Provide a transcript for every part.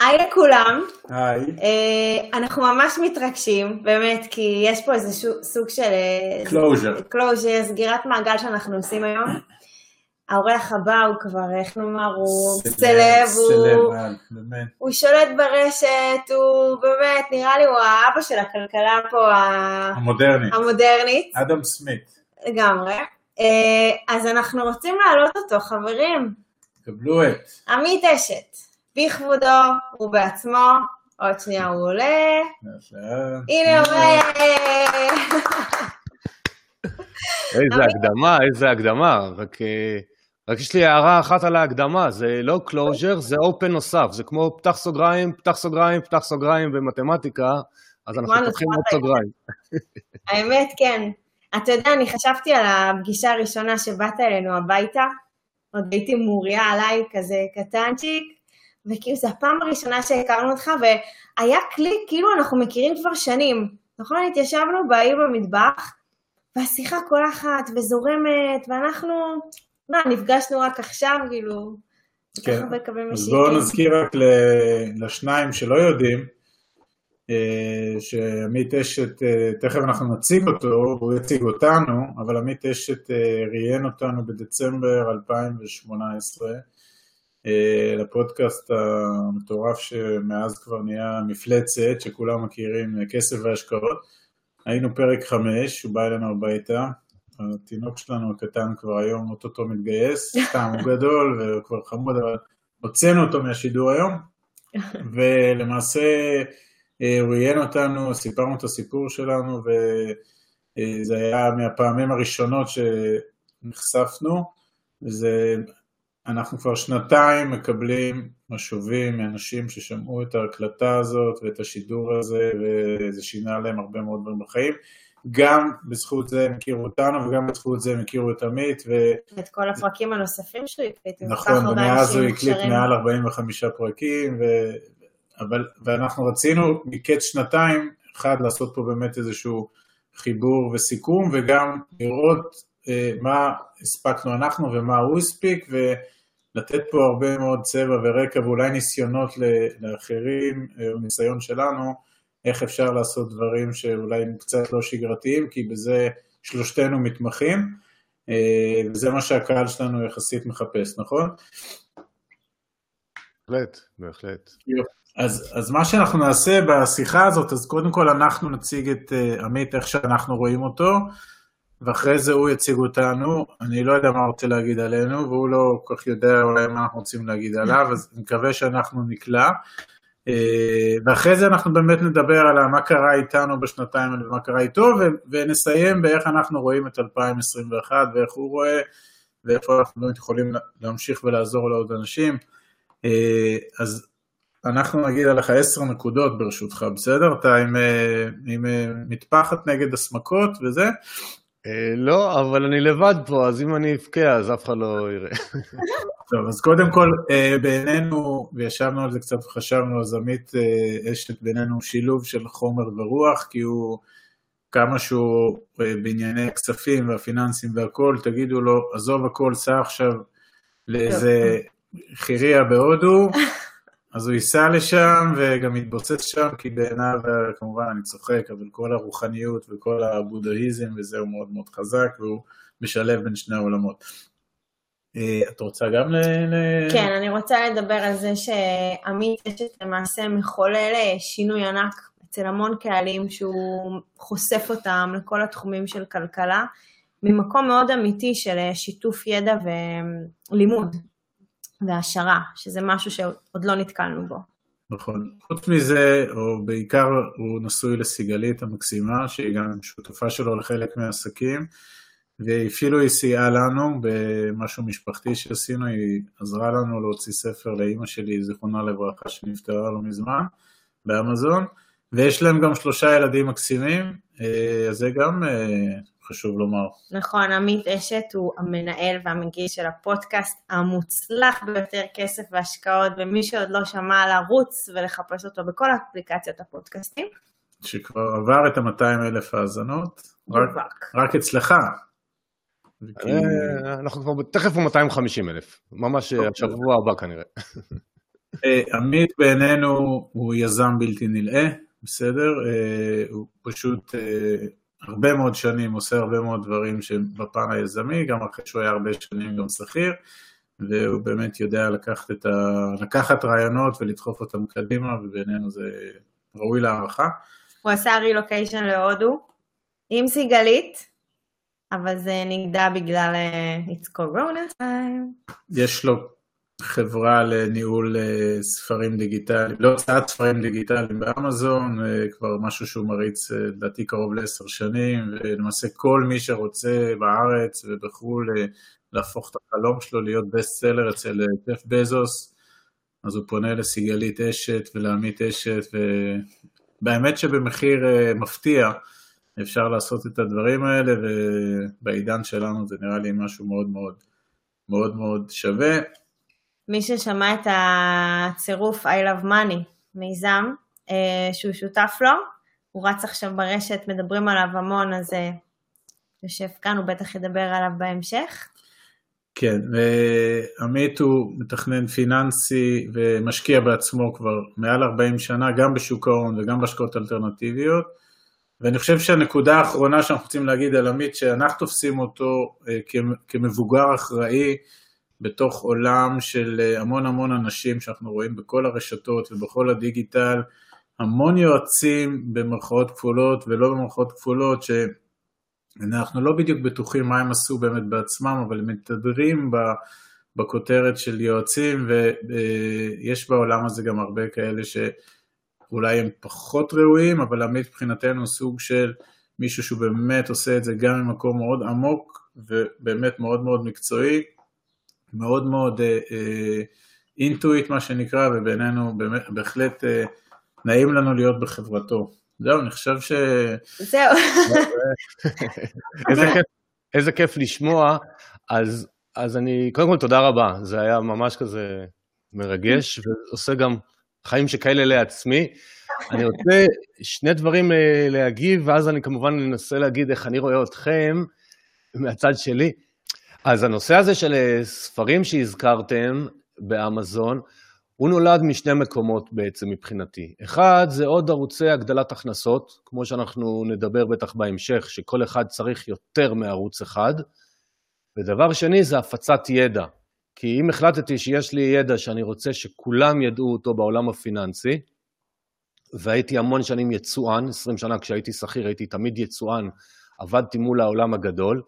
היי לכולם. היי. Uh, אנחנו ממש מתרגשים, באמת, כי יש פה איזה סוג של... closure. closure, סגירת מעגל שאנחנו עושים היום. האורח הבא הוא כבר, איך נאמר, הוא celeb, הוא, באמת. הוא שולט ברשת, הוא באמת, נראה לי הוא האבא של הכלכלה פה, המודרנית. המודרנית. אדם סמית. לגמרי. Uh, אז אנחנו רוצים להעלות אותו, חברים. קבלו את. עמית אשת. בכבודו ובעצמו, עוד שנייה הוא עולה. הנה הוא עולה. איזה הקדמה, איזה הקדמה. רק, אה, רק יש לי הערה אחת על ההקדמה, זה לא closure, זה open נוסף, זה כמו פתח סוגריים, פתח סוגריים, פתח סוגריים במתמטיקה, אז אנחנו פותחים עוד סוגריים. האמת, כן. אתה יודע, אני חשבתי על הפגישה הראשונה שבאת אלינו הביתה, עוד הייתי מוריה עליי כזה קטנצ'יק, וכאילו זו הפעם הראשונה שהכרנו אותך, והיה קליק, כאילו אנחנו מכירים כבר שנים. נכון, התיישבנו בעיר במטבח, והשיחה קולחת וזורמת, ואנחנו, מה, נפגשנו רק עכשיו, כאילו, כן, אז בואו נזכיר רק לשניים שלא יודעים, אה, שעמית אשת, אה, תכף אנחנו נציג אותו, הוא יציג אותנו, אבל עמית אשת אה, ראיין אותנו בדצמבר 2018, אה, לפודקאסט המטורף שמאז כבר נהיה מפלצת, שכולם מכירים, כסף והשקעות. היינו פרק חמש, הוא בא אלינו הביתה, התינוק שלנו הקטן כבר היום אוטוטו מתגייס, סתם הוא גדול והוא כבר חמוד, אבל הוצאנו אותו מהשידור היום, ולמעשה אה, הוא ראיין אותנו, סיפרנו את הסיפור שלנו, וזה היה מהפעמים הראשונות שנחשפנו, וזה אנחנו כבר שנתיים מקבלים משובים מאנשים ששמעו את ההקלטה הזאת ואת השידור הזה וזה שינה להם הרבה מאוד דברים בחיים. גם בזכות זה הם הכירו אותנו וגם בזכות זה הם הכירו את עמית. ו... את כל הפרקים הנוספים שהוא הקליט. נכון, ומאז הוא הקליט מעל 45 פרקים, ו... אבל, ואנחנו רצינו מקץ שנתיים, אחד, לעשות פה באמת איזשהו חיבור וסיכום, וגם לראות מה הספקנו אנחנו ומה הוא הספיק, ולתת פה הרבה מאוד צבע ורקע ואולי ניסיונות לאחרים, אה, או ניסיון שלנו, איך אפשר לעשות דברים שאולי הם קצת לא שגרתיים, כי בזה שלושתנו מתמחים, אה, וזה מה שהקהל שלנו יחסית מחפש, נכון? בהחלט, בהחלט. אז, אז מה שאנחנו נעשה בשיחה הזאת, אז קודם כל אנחנו נציג את עמית איך שאנחנו רואים אותו, ואחרי זה הוא יציג אותנו, אני לא יודע מה רוצה להגיד עלינו, והוא לא כל כך יודע אולי מה אנחנו רוצים להגיד עליו, אז אני מקווה שאנחנו נקלע. אה, ואחרי זה אנחנו באמת נדבר על מה קרה איתנו בשנתיים האלה ומה קרה איתו, ונסיים באיך אנחנו רואים את 2021 ואיך הוא רואה, ואיפה אנחנו באמת יכולים להמשיך ולעזור לעוד אנשים. אה, אז אנחנו נגיד עליך עשר נקודות ברשותך, בסדר? אתה עם, אה, עם מטפחת נגד הסמכות וזה, לא, אבל אני לבד פה, אז אם אני אבכה, אז אף אחד לא יראה. טוב, אז קודם כל, אה, בעינינו, וישבנו על זה קצת וחשבנו, אז עמית אה, אשת בינינו שילוב של חומר ורוח, כי הוא, כמה שהוא בענייני הכספים והפיננסים והכול, תגידו לו, עזוב הכל, סע עכשיו לאיזה חירייה בהודו, אז הוא ייסע לשם וגם יתבוסס שם, כי בעיניו, כמובן אני צוחק, אבל כל הרוחניות וכל הבודהיזם וזה הוא מאוד מאוד חזק, והוא משלב בין שני העולמות. אה, את רוצה גם ל... כן, אני רוצה לדבר על זה שעמית יש את למעשה מחולל אה, שינוי ענק אצל המון קהלים, שהוא חושף אותם לכל התחומים של כלכלה, ממקום מאוד אמיתי של אה, שיתוף ידע ולימוד. והעשרה, שזה משהו שעוד לא נתקלנו בו. נכון. חוץ מזה, או בעיקר הוא נשוי לסיגלית המקסימה, שהיא גם שותפה שלו לחלק מהעסקים, ואפילו היא סייעה לנו במשהו משפחתי שעשינו, היא עזרה לנו להוציא ספר לאימא שלי, זיכרונה לברכה, שנפטרה לא מזמן, באמזון, ויש להם גם שלושה ילדים מקסימים, אה, אז זה גם אה, חשוב לומר. נכון, עמית אשת הוא המנהל והמגיש של הפודקאסט המוצלח ביותר כסף והשקעות, ומי שעוד לא שמע לרוץ ולחפש אותו בכל אפליקציות הפודקאסטים. שכבר עבר את ה-200 אלף האזנות, רק, רק אצלך. אה, אנחנו כבר תכף הוא 250 אלף, ממש אוקיי. השבוע הבא כנראה. עמית בעינינו הוא יזם בלתי נלאה, בסדר? הוא פשוט הרבה מאוד שנים עושה הרבה מאוד דברים שבפן היזמי, גם אחרי שהוא היה הרבה שנים גם שכיר, והוא באמת יודע לקחת, ה... לקחת רעיונות ולדחוף אותם קדימה, ובינינו זה ראוי להערכה. הוא עשה רילוקיישן להודו עם סיגלית, אבל זה נגדע בגלל uh, It's Corona time. יש לו חברה לניהול uh, ספרים דיגיטליים, לא הוצאת ספרים דיגיטליים באמזון, uh, כבר משהו שהוא מריץ לדעתי uh, קרוב לעשר שנים, ולמעשה כל מי שרוצה בארץ ובחו"ל להפוך את החלום שלו להיות בסט סלר אצל ג'ף בזוס, אז הוא פונה לסיגלית אשת ולעמית אשת, ובאמת שבמחיר מפתיע אפשר לעשות את הדברים האלה, ובעידן שלנו זה נראה לי משהו מאוד מאוד מאוד מאוד שווה. מי ששמע את הצירוף I love money, מיזם, אה, שהוא שותף לו, הוא רץ עכשיו ברשת, מדברים עליו המון, אז אה, יושב כאן, הוא בטח ידבר עליו בהמשך. כן, עמית הוא מתכנן פיננסי ומשקיע בעצמו כבר מעל 40 שנה, גם בשוק ההון וגם בהשקעות אלטרנטיביות, ואני חושב שהנקודה האחרונה שאנחנו רוצים להגיד על עמית, שאנחנו תופסים אותו אה, כמבוגר אחראי, בתוך עולם של אה, המון המון אנשים שאנחנו רואים בכל הרשתות ובכל הדיגיטל, המון יועצים במרכאות כפולות ולא במרכאות כפולות, שאנחנו לא בדיוק בטוחים מה הם עשו באמת בעצמם, אבל הם מתהדרים בכותרת של יועצים, ויש בעולם הזה גם הרבה כאלה שאולי הם פחות ראויים, אבל עמית מבחינתנו סוג של מישהו שהוא באמת עושה את זה גם ממקום מאוד עמוק ובאמת מאוד מאוד מקצועי. מאוד מאוד אינטואיט אה, מה שנקרא, ובינינו בהחלט אה, נעים לנו להיות בחברתו. זהו, אני חושב ש... זהו. איזה, כיף, איזה כיף לשמוע. אז, אז אני, קודם כל תודה רבה, זה היה ממש כזה מרגש, ועושה גם חיים שכאלה לעצמי. אני רוצה שני דברים אה, להגיב, ואז אני כמובן אנסה להגיד איך אני רואה אתכם מהצד שלי. אז הנושא הזה של אה, ספרים שהזכרתם באמזון, הוא נולד משני מקומות בעצם מבחינתי. אחד, זה עוד ערוצי הגדלת הכנסות, כמו שאנחנו נדבר בטח בהמשך, שכל אחד צריך יותר מערוץ אחד. ודבר שני, זה הפצת ידע. כי אם החלטתי שיש לי ידע שאני רוצה שכולם ידעו אותו בעולם הפיננסי, והייתי המון שנים יצואן, 20 שנה כשהייתי שכיר הייתי תמיד יצואן, עבדתי מול העולם הגדול,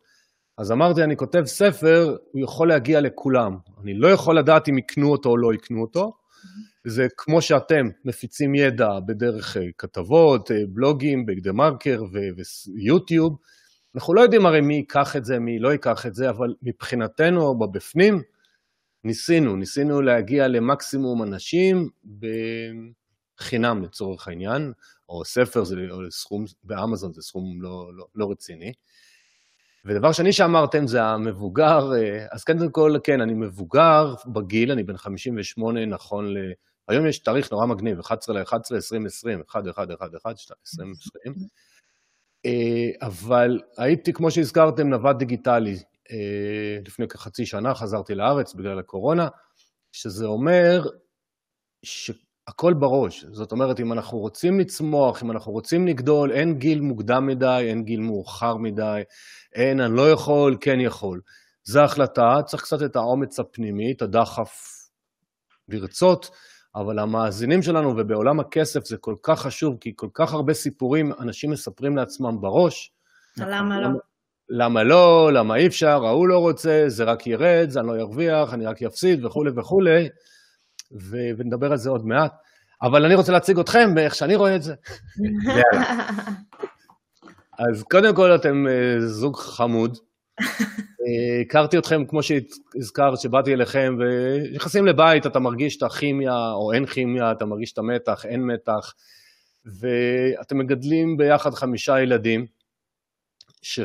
אז אמרתי, אני כותב ספר, הוא יכול להגיע לכולם. אני לא יכול לדעת אם יקנו אותו או לא יקנו אותו. זה כמו שאתם מפיצים ידע בדרך אה, כתבות, אה, בלוגים, בגדה מרקר ויוטיוב. אנחנו לא יודעים הרי מי ייקח את זה, מי לא ייקח את זה, אבל מבחינתנו, בבפנים, ניסינו, ניסינו להגיע למקסימום אנשים בחינם לצורך העניין, או ספר זה או סכום, באמזון זה סכום לא, לא, לא רציני. ודבר שני שאמרתם זה המבוגר, אה, אז קודם כל, כן, אני מבוגר בגיל, אני בן 58 נכון ל... היום יש תאריך נורא מגניב, 11 ל-11, 2020, 1, 1, 1, 1, 2, 2020. אבל הייתי, כמו שהזכרתם, נווד דיגיטלי. אה, לפני כחצי שנה חזרתי לארץ בגלל הקורונה, שזה אומר שהכל בראש. זאת אומרת, אם אנחנו רוצים לצמוח, אם אנחנו רוצים לגדול, אין גיל מוקדם מדי, אין גיל מאוחר מדי. אין, אני לא יכול, כן יכול. זו החלטה, צריך קצת את האומץ הפנימי, את הדחף לרצות, אבל המאזינים שלנו ובעולם הכסף זה כל כך חשוב, כי כל כך הרבה סיפורים אנשים מספרים לעצמם בראש. למה לא? למה לא, למה אי אפשר, ההוא לא רוצה, זה רק ירד, זה אני לא ארוויח, אני רק אפסיד וכולי וכולי, ו- ונדבר על זה עוד מעט. אבל אני רוצה להציג אתכם באיך שאני רואה את זה. אז קודם כל אתם אה, זוג חמוד. אה, הכרתי אתכם, כמו שהזכרת, שבאתי אליכם, ונכנסים לבית, אתה מרגיש את הכימיה, או אין כימיה, אתה מרגיש את המתח, אין מתח, ואתם מגדלים ביחד חמישה ילדים, ש...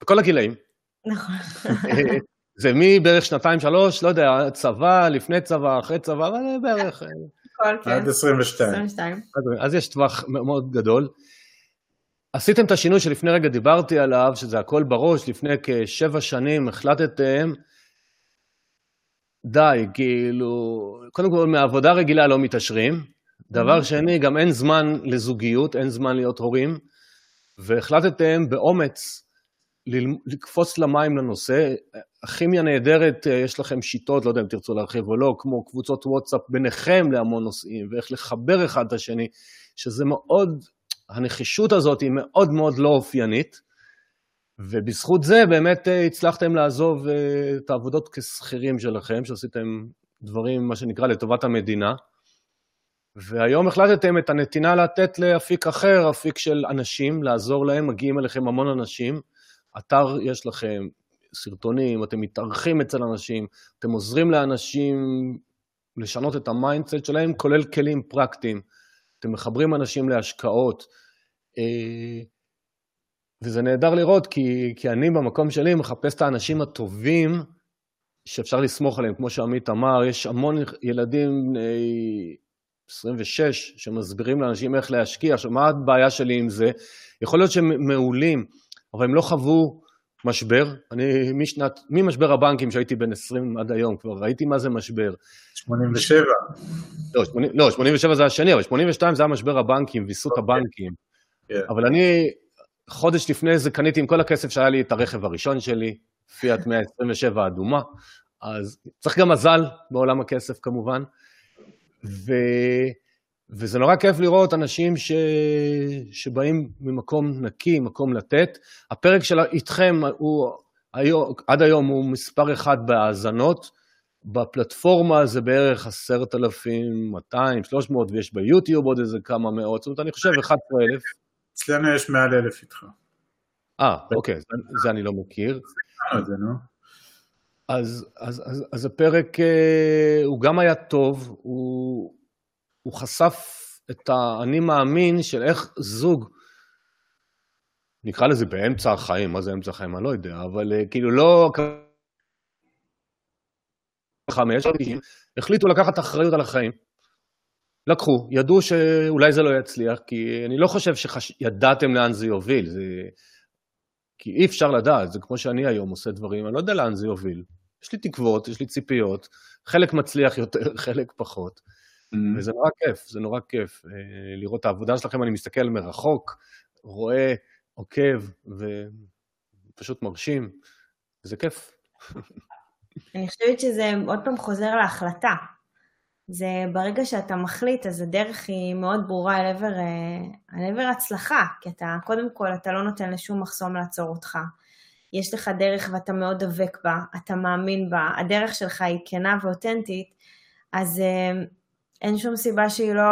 בכל הגילאים. נכון. אה, זה מבערך שנתיים, שלוש, לא יודע, צבא, לפני צבא, אחרי צבא, אבל בערך... כן. עד 22. אז יש טווח מאוד גדול. עשיתם את השינוי שלפני רגע דיברתי עליו, שזה הכל בראש, לפני כשבע שנים החלטתם די, כאילו, קודם כל, מעבודה רגילה לא מתעשרים. דבר שני, גם אין זמן לזוגיות, אין זמן להיות הורים, והחלטתם באומץ לקפוץ למים לנושא. הכימיה נהדרת, יש לכם שיטות, לא יודע אם תרצו להרחיב או לא, כמו קבוצות וואטסאפ ביניכם להמון נושאים, ואיך לחבר אחד את השני, שזה מאוד, הנחישות הזאת היא מאוד מאוד לא אופיינית, ובזכות זה באמת הצלחתם לעזוב את העבודות כשכירים שלכם, שעשיתם דברים, מה שנקרא, לטובת המדינה. והיום החלטתם את הנתינה לתת לאפיק אחר, אפיק של אנשים, לעזור להם, מגיעים אליכם המון אנשים. אתר יש לכם, סרטונים, אתם מתארחים אצל אנשים, אתם עוזרים לאנשים לשנות את ה mindset שלהם, כולל כלים פרקטיים. אתם מחברים אנשים להשקעות. אה, וזה נהדר לראות, כי, כי אני במקום שלי מחפש את האנשים הטובים שאפשר לסמוך עליהם. כמו שעמית אמר, יש המון ילדים בני 26 שמסבירים לאנשים איך להשקיע. עכשיו, מה הבעיה שלי עם זה? יכול להיות שהם מעולים, אבל הם לא חוו משבר. אני משנת, ממשבר הבנקים שהייתי בן 20 עד היום, כבר ראיתי מה זה משבר. 87. לא, 80, לא 87 זה השני, אבל 82 זה היה משבר הבנקים, ויסות okay. אוקיי. הבנקים. Yeah. כן. אבל אני, חודש לפני זה קניתי עם כל הכסף שהיה לי את הרכב הראשון שלי, פיאט 127 אדומה, אז צריך גם מזל בעולם הכסף כמובן. ו... וזה נורא כיף לראות אנשים ש... שבאים ממקום נקי, מקום לתת. הפרק של איתכם הוא היום, עד היום הוא מספר אחד בהאזנות. בפלטפורמה זה בערך עשרת אלפים, 200, 300, ויש ביוטיוב עוד איזה כמה מאות, זאת אומרת, אני חושב 11,000. אצלנו יש מעל אלף איתך. אה, אוקיי, זה, זה אני לא מכיר. זה, נו. אז, אז, אז, אז הפרק אה, הוא גם היה טוב, הוא, הוא חשף את האני מאמין של איך זוג, נקרא לזה באמצע החיים, מה זה אמצע החיים? אני לא יודע, אבל אה, כאילו לא... החליטו לקחת אחריות על החיים. לקחו, ידעו שאולי זה לא יצליח, כי אני לא חושב שידעתם לאן זה יוביל, זה... כי אי אפשר לדעת, זה כמו שאני היום עושה דברים, אני לא יודע לאן זה יוביל. יש לי תקוות, יש לי ציפיות, חלק מצליח יותר, חלק פחות. Mm-hmm. וזה נורא כיף, זה נורא כיף אה, לראות את העבודה שלכם, אני מסתכל מרחוק, רואה, עוקב, ופשוט מרשים, וזה כיף. אני חושבת שזה עוד פעם חוזר להחלטה. זה ברגע שאתה מחליט, אז הדרך היא מאוד ברורה אל עבר, אל עבר הצלחה, כי אתה, קודם כל, אתה לא נותן לשום מחסום לעצור אותך. יש לך דרך ואתה מאוד דבק בה, אתה מאמין בה, הדרך שלך היא כנה ואותנטית, אז אה, אין שום סיבה שהיא לא,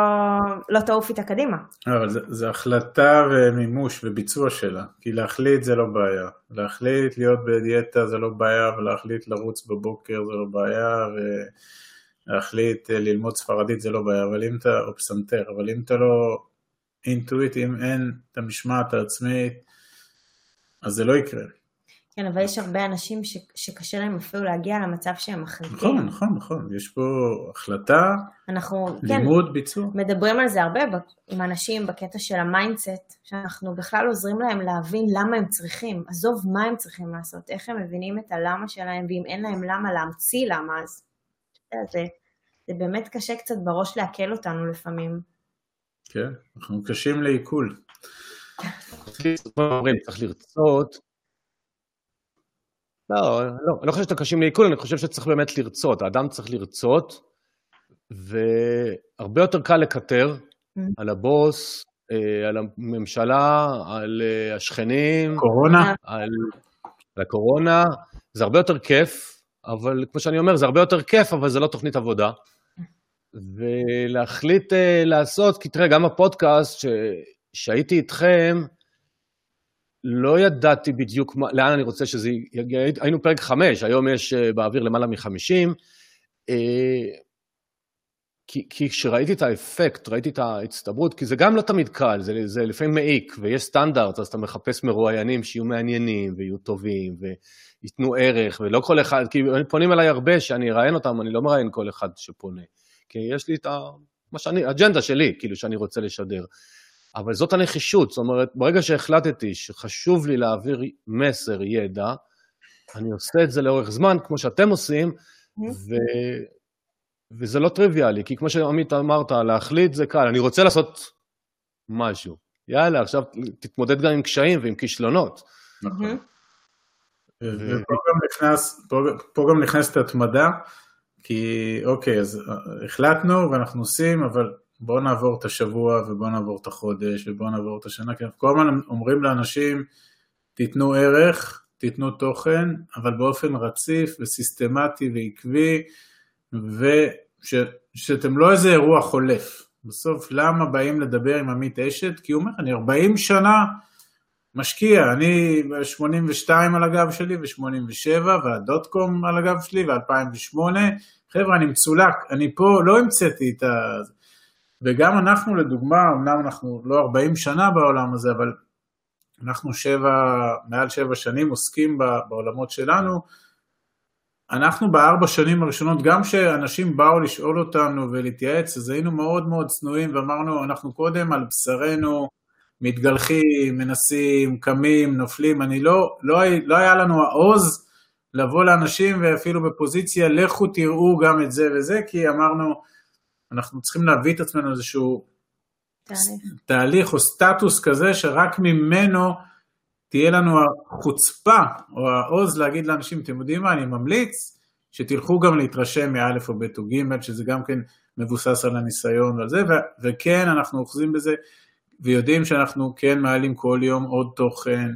לא תעוף איתה קדימה. אבל זה, זה החלטה ומימוש וביצוע שלה, כי להחליט זה לא בעיה. להחליט להיות בדיאטה זה לא בעיה, ולהחליט לרוץ בבוקר זה לא בעיה, ולהחליט אה, ללמוד ספרדית זה לא בעיה, אבל אם אתה, או פסנתר, אבל אם אתה לא into it, אם אין את המשמעת העצמית, אז זה לא יקרה. כן, אבל יש הרבה אנשים ש, שקשה להם אפילו להגיע למצב שהם מחליטים. נכון, נכון, נכון. יש פה החלטה, אנחנו, כן, לימוד, כן, ביצוע. מדברים על זה הרבה עם אנשים בקטע של ה mindset, שאנחנו בכלל עוזרים להם להבין למה הם צריכים. עזוב מה הם צריכים לעשות, איך הם מבינים את הלמה שלהם, ואם אין להם למה, להמציא למה, אז זה, זה באמת קשה קצת בראש לעכל אותנו לפעמים. כן, אנחנו קשים לעיכול. צריך לרצות לא, לא, אני לא חושב שאתם קשים לעיכול, אני חושב שצריך באמת לרצות. האדם צריך לרצות, והרבה יותר קל לקטר mm-hmm. על הבוס, אה, על הממשלה, על אה, השכנים. קורונה. על, על הקורונה. זה הרבה יותר כיף, אבל כמו שאני אומר, זה הרבה יותר כיף, אבל זה לא תוכנית עבודה. ולהחליט אה, לעשות, כי תראה, גם הפודקאסט שהייתי איתכם, לא ידעתי בדיוק מה, לאן אני רוצה שזה יגיע, היינו פרק חמש, היום יש אה, באוויר למעלה מחמישים, אה, כי כשראיתי את האפקט, ראיתי את ההצטברות, כי זה גם לא תמיד קל, זה, זה לפעמים מעיק, ויש סטנדרט, אז אתה מחפש מרואיינים שיהיו מעניינים, ויהיו טובים, וייתנו ערך, ולא כל אחד, כי פונים אליי הרבה שאני אראיין אותם, אני לא מראיין כל אחד שפונה, כי יש לי את ה... מה שאני, אג'נדה שלי, כאילו, שאני רוצה לשדר. אבל זאת הנחישות, זאת אומרת, ברגע שהחלטתי שחשוב לי להעביר מסר, ידע, אני עושה את זה לאורך זמן, כמו שאתם עושים, ו... וזה לא טריוויאלי, כי כמו שעמית אמרת, להחליט זה קל, אני רוצה לעשות משהו. יאללה, עכשיו תתמודד גם עם קשיים ועם כישלונות. נכון. ופה גם נכנס, פה, פה גם נכנסת התמדה, כי אוקיי, אז אה, החלטנו ואנחנו עושים, אבל בואו נעבור את השבוע ובואו נעבור את החודש ובואו נעבור את השנה, כי אנחנו כל הזמן אומרים לאנשים, תיתנו ערך, תיתנו תוכן, אבל באופן רציף וסיסטמטי ועקבי, ושאתם לא איזה אירוע חולף. בסוף למה באים לדבר עם עמית אשת? כי הוא אומר, אני 40 שנה משקיע, אני 82 על הגב שלי ו-87 והדוט קום על הגב שלי ו-2008, חבר'ה אני מצולק, אני פה לא המצאתי את ה... וגם אנחנו לדוגמה, אמנם אנחנו לא 40 שנה בעולם הזה, אבל אנחנו שבע, מעל שבע שנים עוסקים בעולמות שלנו, אנחנו בארבע שנים הראשונות, גם כשאנשים באו לשאול אותנו ולהתייעץ, אז היינו מאוד מאוד צנועים ואמרנו, אנחנו קודם על בשרנו מתגלחים, מנסים, קמים, נופלים, אני לא, לא, לא היה לנו העוז לבוא לאנשים ואפילו בפוזיציה, לכו תראו גם את זה וזה, כי אמרנו, אנחנו צריכים להביא את עצמנו איזשהו תהליך, תהליך או סטטוס כזה שרק ממנו תהיה לנו החוצפה או העוז להגיד לאנשים, אתם יודעים מה, אני ממליץ שתלכו גם להתרשם מא' או ב' או ג', שזה גם כן מבוסס על הניסיון ועל זה, ו- וכן, אנחנו אוחזים בזה, ויודעים שאנחנו כן מעלים כל יום עוד תוכן,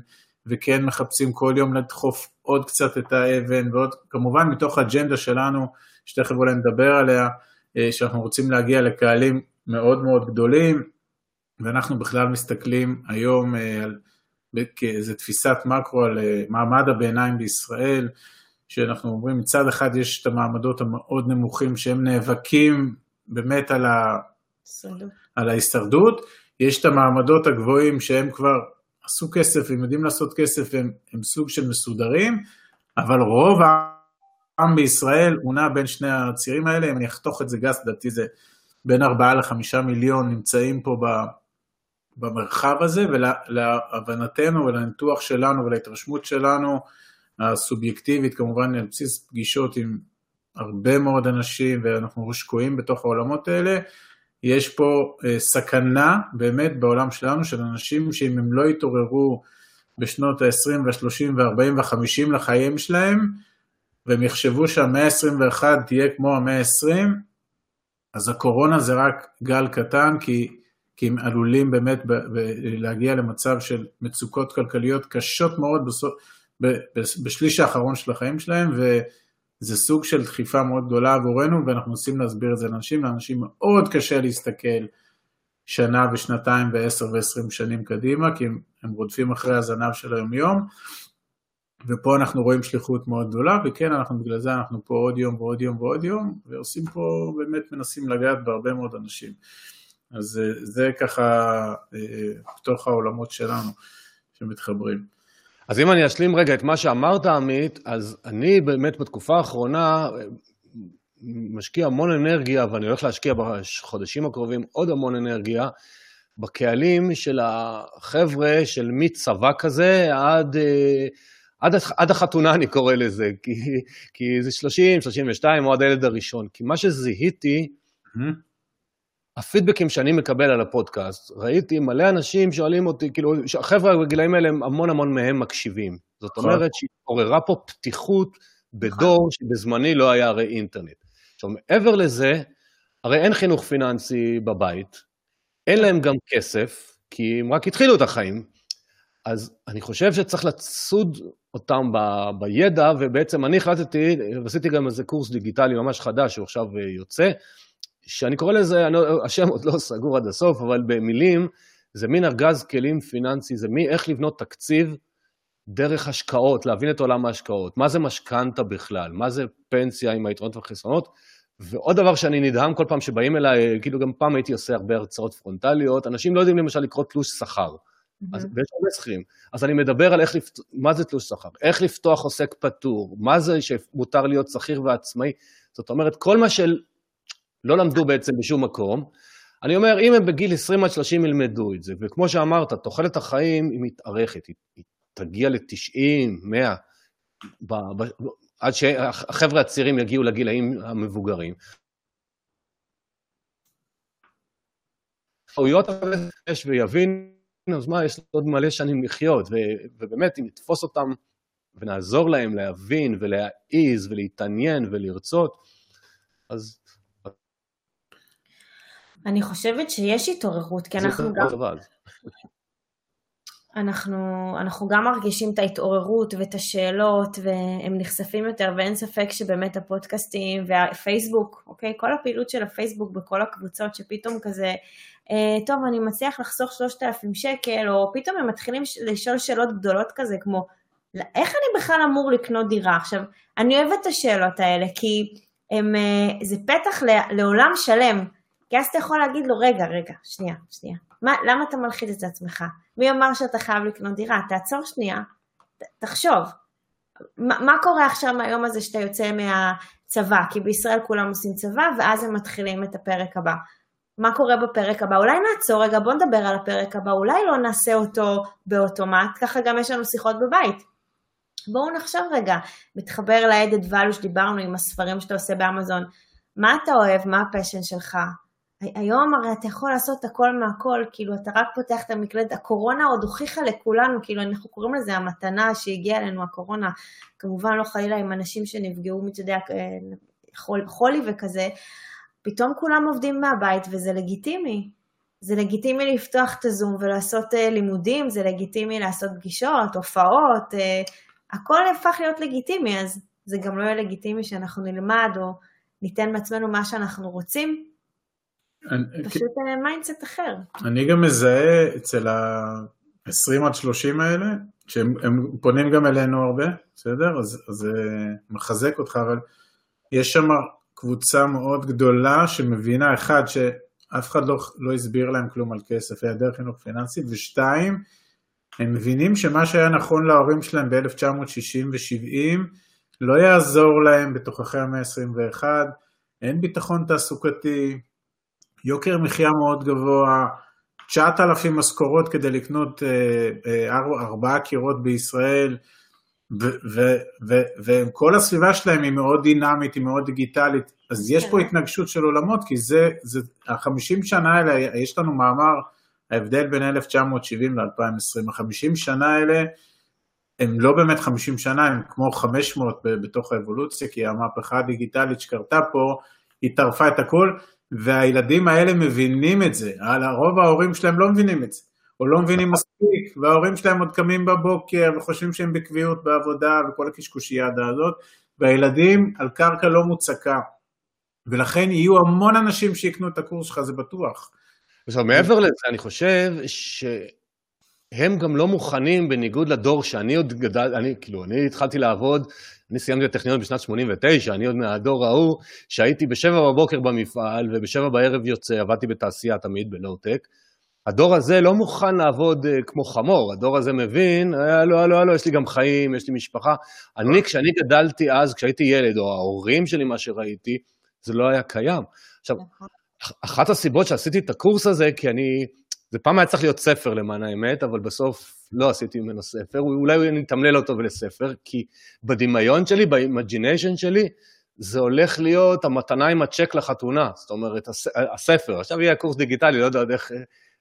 וכן מחפשים כל יום לדחוף עוד קצת את האבן, ועוד, כמובן מתוך האג'נדה שלנו, שתכף אולי נדבר עליה, שאנחנו רוצים להגיע לקהלים מאוד מאוד גדולים, ואנחנו בכלל מסתכלים היום אה, על כאיזו תפיסת מקרו על אה, מעמד הביניים בישראל, שאנחנו אומרים מצד אחד יש את המעמדות המאוד נמוכים שהם נאבקים באמת על, ה... על ההישרדות, יש את המעמדות הגבוהים שהם כבר עשו כסף, הם יודעים לעשות כסף, הם, הם סוג של מסודרים, אבל רוב העם בישראל הוא נע בין שני הצירים האלה, אם אני אחתוך את זה גס, לדעתי זה בין 4 ל-5 מיליון נמצאים פה ב, במרחב הזה, ולהבנתנו ולניתוח שלנו ולהתרשמות שלנו, הסובייקטיבית כמובן על בסיס פגישות עם הרבה מאוד אנשים ואנחנו שקועים בתוך העולמות האלה, יש פה אה, סכנה באמת בעולם שלנו של אנשים שאם הם לא יתעוררו בשנות ה-20 וה-30 וה-40 וה-50 לחיים שלהם, והם יחשבו שהמאה ה-21 תהיה כמו המאה ה-20, אז הקורונה זה רק גל קטן, כי, כי הם עלולים באמת ב, ב, להגיע למצב של מצוקות כלכליות קשות מאוד בסוף, ב, ב, בשליש האחרון של החיים שלהם, ו... זה סוג של דחיפה מאוד גדולה עבורנו, ואנחנו מנסים להסביר את זה לאנשים, לאנשים מאוד קשה להסתכל שנה ושנתיים ועשר ועשרים שנים קדימה, כי הם, הם רודפים אחרי הזנב של היומיום, ופה אנחנו רואים שליחות מאוד גדולה, וכן, אנחנו בגלל זה אנחנו פה עוד יום ועוד יום ועוד יום, ועושים פה, באמת מנסים לגעת בהרבה מאוד אנשים. אז זה, זה ככה אה, בתוך העולמות שלנו שמתחברים. אז אם אני אשלים רגע את מה שאמרת, עמית, אז אני באמת בתקופה האחרונה משקיע המון אנרגיה, ואני הולך להשקיע בחודשים הקרובים עוד המון אנרגיה, בקהלים של החבר'ה של מצבא כזה עד, אה, עד, עד החתונה, אני קורא לזה, כי, כי זה 30, 32, או עד הילד הראשון. כי מה שזיהיתי, mm-hmm. הפידבקים שאני מקבל על הפודקאסט, ראיתי מלא אנשים שואלים אותי, כאילו, החבר'ה בגילאים האלה, המון המון מהם מקשיבים. זאת נכון. אומרת שהתעוררה פה פתיחות בדור שבזמני לא היה הרי אינטרנט. עכשיו, מעבר לזה, הרי אין חינוך פיננסי בבית, אין להם גם כסף, כי הם רק התחילו את החיים, אז אני חושב שצריך לצוד אותם ב, בידע, ובעצם אני החלטתי, ועשיתי גם איזה קורס דיגיטלי ממש חדש, שהוא עכשיו יוצא, שאני קורא לזה, אני, לא, השם עוד לא סגור עד הסוף, אבל במילים, זה מין ארגז כלים פיננסי, זה מי, איך לבנות תקציב דרך השקעות, להבין את עולם ההשקעות, מה זה משכנתה בכלל, מה זה פנסיה עם היתרונות והחסרונות, ועוד דבר שאני נדהם כל פעם שבאים אליי, כאילו גם פעם הייתי עושה הרבה הרצאות פרונטליות, אנשים לא יודעים למשל לקרוא תלוש שכר. אז, ויש הרבה שכירים, אז אני מדבר על איך, לפת... מה זה תלוש שכר, איך לפתוח עוסק פטור, מה זה שמותר להיות שכיר ועצמאי, זאת אומרת, כל מה של לא למדו בעצם בשום מקום. אני אומר, אם הם בגיל 20 עד 30 ילמדו את זה, וכמו שאמרת, תוחלת החיים היא מתארכת, היא, היא תגיע ל-90, 100. ב, ב, עד שהחבר'ה הצעירים יגיעו לגילאים המבוגרים. טעויות יש ויבין, אז מה, יש עוד מלא שנים לחיות, ובאמת, אם נתפוס אותם ונעזור להם להבין ולהעיז ולהתעניין ולרצות, אז... אני חושבת שיש התעוררות, כי אנחנו גם... אנחנו, אנחנו גם מרגישים את ההתעוררות ואת השאלות, והם נחשפים יותר, ואין ספק שבאמת הפודקאסטים והפייסבוק, אוקיי? כל הפעילות של הפייסבוק בכל הקבוצות, שפתאום כזה, אה, טוב, אני מצליח לחסוך 3,000 שקל, או פתאום הם מתחילים לשאול שאלות גדולות כזה, כמו, איך אני בכלל אמור לקנות דירה? עכשיו, אני אוהבת את השאלות האלה, כי הם, אה, זה פתח לעולם שלם, כי אז אתה יכול להגיד לו, רגע, רגע, שנייה, שנייה, מה, למה אתה מלחיץ את עצמך? מי אמר שאתה חייב לקנות דירה? תעצור שנייה, ת, תחשוב. מה, מה קורה עכשיו מהיום הזה שאתה יוצא מהצבא? כי בישראל כולם עושים צבא, ואז הם מתחילים את הפרק הבא. מה קורה בפרק הבא? אולי נעצור רגע, בוא נדבר על הפרק הבא, אולי לא נעשה אותו באוטומט, ככה גם יש לנו שיחות בבית. בואו נחשוב רגע, מתחבר ל-added שדיברנו עם הספרים שאתה עושה באמזון, מה אתה אוהב, מה הפשן שלך, היום הרי אתה יכול לעשות הכל מהכל, כאילו אתה רק פותח את המקלדת, הקורונה עוד הוכיחה לכולנו, כאילו אנחנו קוראים לזה המתנה שהגיעה אלינו, הקורונה, כמובן לא חלילה עם אנשים שנפגעו, אתה יודע, חול, חולי וכזה, פתאום כולם עובדים מהבית וזה לגיטימי. זה לגיטימי לפתוח את הזום ולעשות uh, לימודים, זה לגיטימי לעשות פגישות, הופעות, uh, הכל הפך להיות לגיטימי, אז זה גם לא יהיה לגיטימי שאנחנו נלמד או ניתן בעצמנו מה שאנחנו רוצים. פשוט mindset אחר. אני גם מזהה אצל ה-20 עד 30 האלה, שהם פונים גם אלינו הרבה, בסדר? אז זה מחזק אותך, אבל יש שם קבוצה מאוד גדולה שמבינה, אחד, שאף אחד לא, לא הסביר להם כלום על כסף, היעדר חינוך פיננסי, ושתיים, הם מבינים שמה שהיה נכון להורים שלהם ב-1960 ו-70 לא יעזור להם בתוככי המאה ה-21, אין ביטחון תעסוקתי, יוקר מחיה מאוד גבוה, 9,000 משכורות כדי לקנות אה, אה, ארבעה קירות בישראל, וכל הסביבה שלהם היא מאוד דינמית, היא מאוד דיגיטלית, אז יש פה כן. התנגשות של עולמות, כי זה, זה, החמישים שנה האלה, יש לנו מאמר, ההבדל בין 1970 ל-2020, החמישים שנה האלה הם לא באמת 50 שנה, הם כמו 500 בתוך האבולוציה, כי המהפכה הדיגיטלית שקרתה פה, היא טרפה את הכל, והילדים האלה מבינים את זה, רוב ההורים שלהם לא מבינים את זה, או לא מבינים מספיק, וההורים שלהם עוד קמים בבוקר וחושבים שהם בקביעות בעבודה וכל הקשקושיאדה הזאת, והילדים על קרקע לא מוצקה, ולכן יהיו המון אנשים שיקנו את הקורס שלך, זה בטוח. עכשיו, מעבר לזה, אני חושב שהם גם לא מוכנים, בניגוד לדור שאני עוד גדל, אני, כאילו, אני התחלתי לעבוד אני סיימתי את הטכניון בשנת 89, אני עוד מהדור ההוא, שהייתי בשבע בבוקר במפעל ובשבע בערב יוצא, עבדתי בתעשייה תמיד, בלואו-טק. הדור הזה לא מוכן לעבוד uh, כמו חמור, הדור הזה מבין, הלו, הלו, הלו, יש לי גם חיים, יש לי משפחה. אני, כשאני גדלתי אז, כשהייתי ילד, או ההורים שלי, מה שראיתי, זה לא היה קיים. עכשיו, נכון. אחת הסיבות שעשיתי את הקורס הזה, כי אני, זה פעם היה צריך להיות ספר למען האמת, אבל בסוף לא עשיתי ממנו ספר, אולי אני אתמלל אותו לספר, כי בדמיון שלי, ב imagination שלי, זה הולך להיות המתנה עם הצ'ק לחתונה, זאת אומרת, הספר. עכשיו יהיה קורס דיגיטלי, לא יודע עוד איך אה,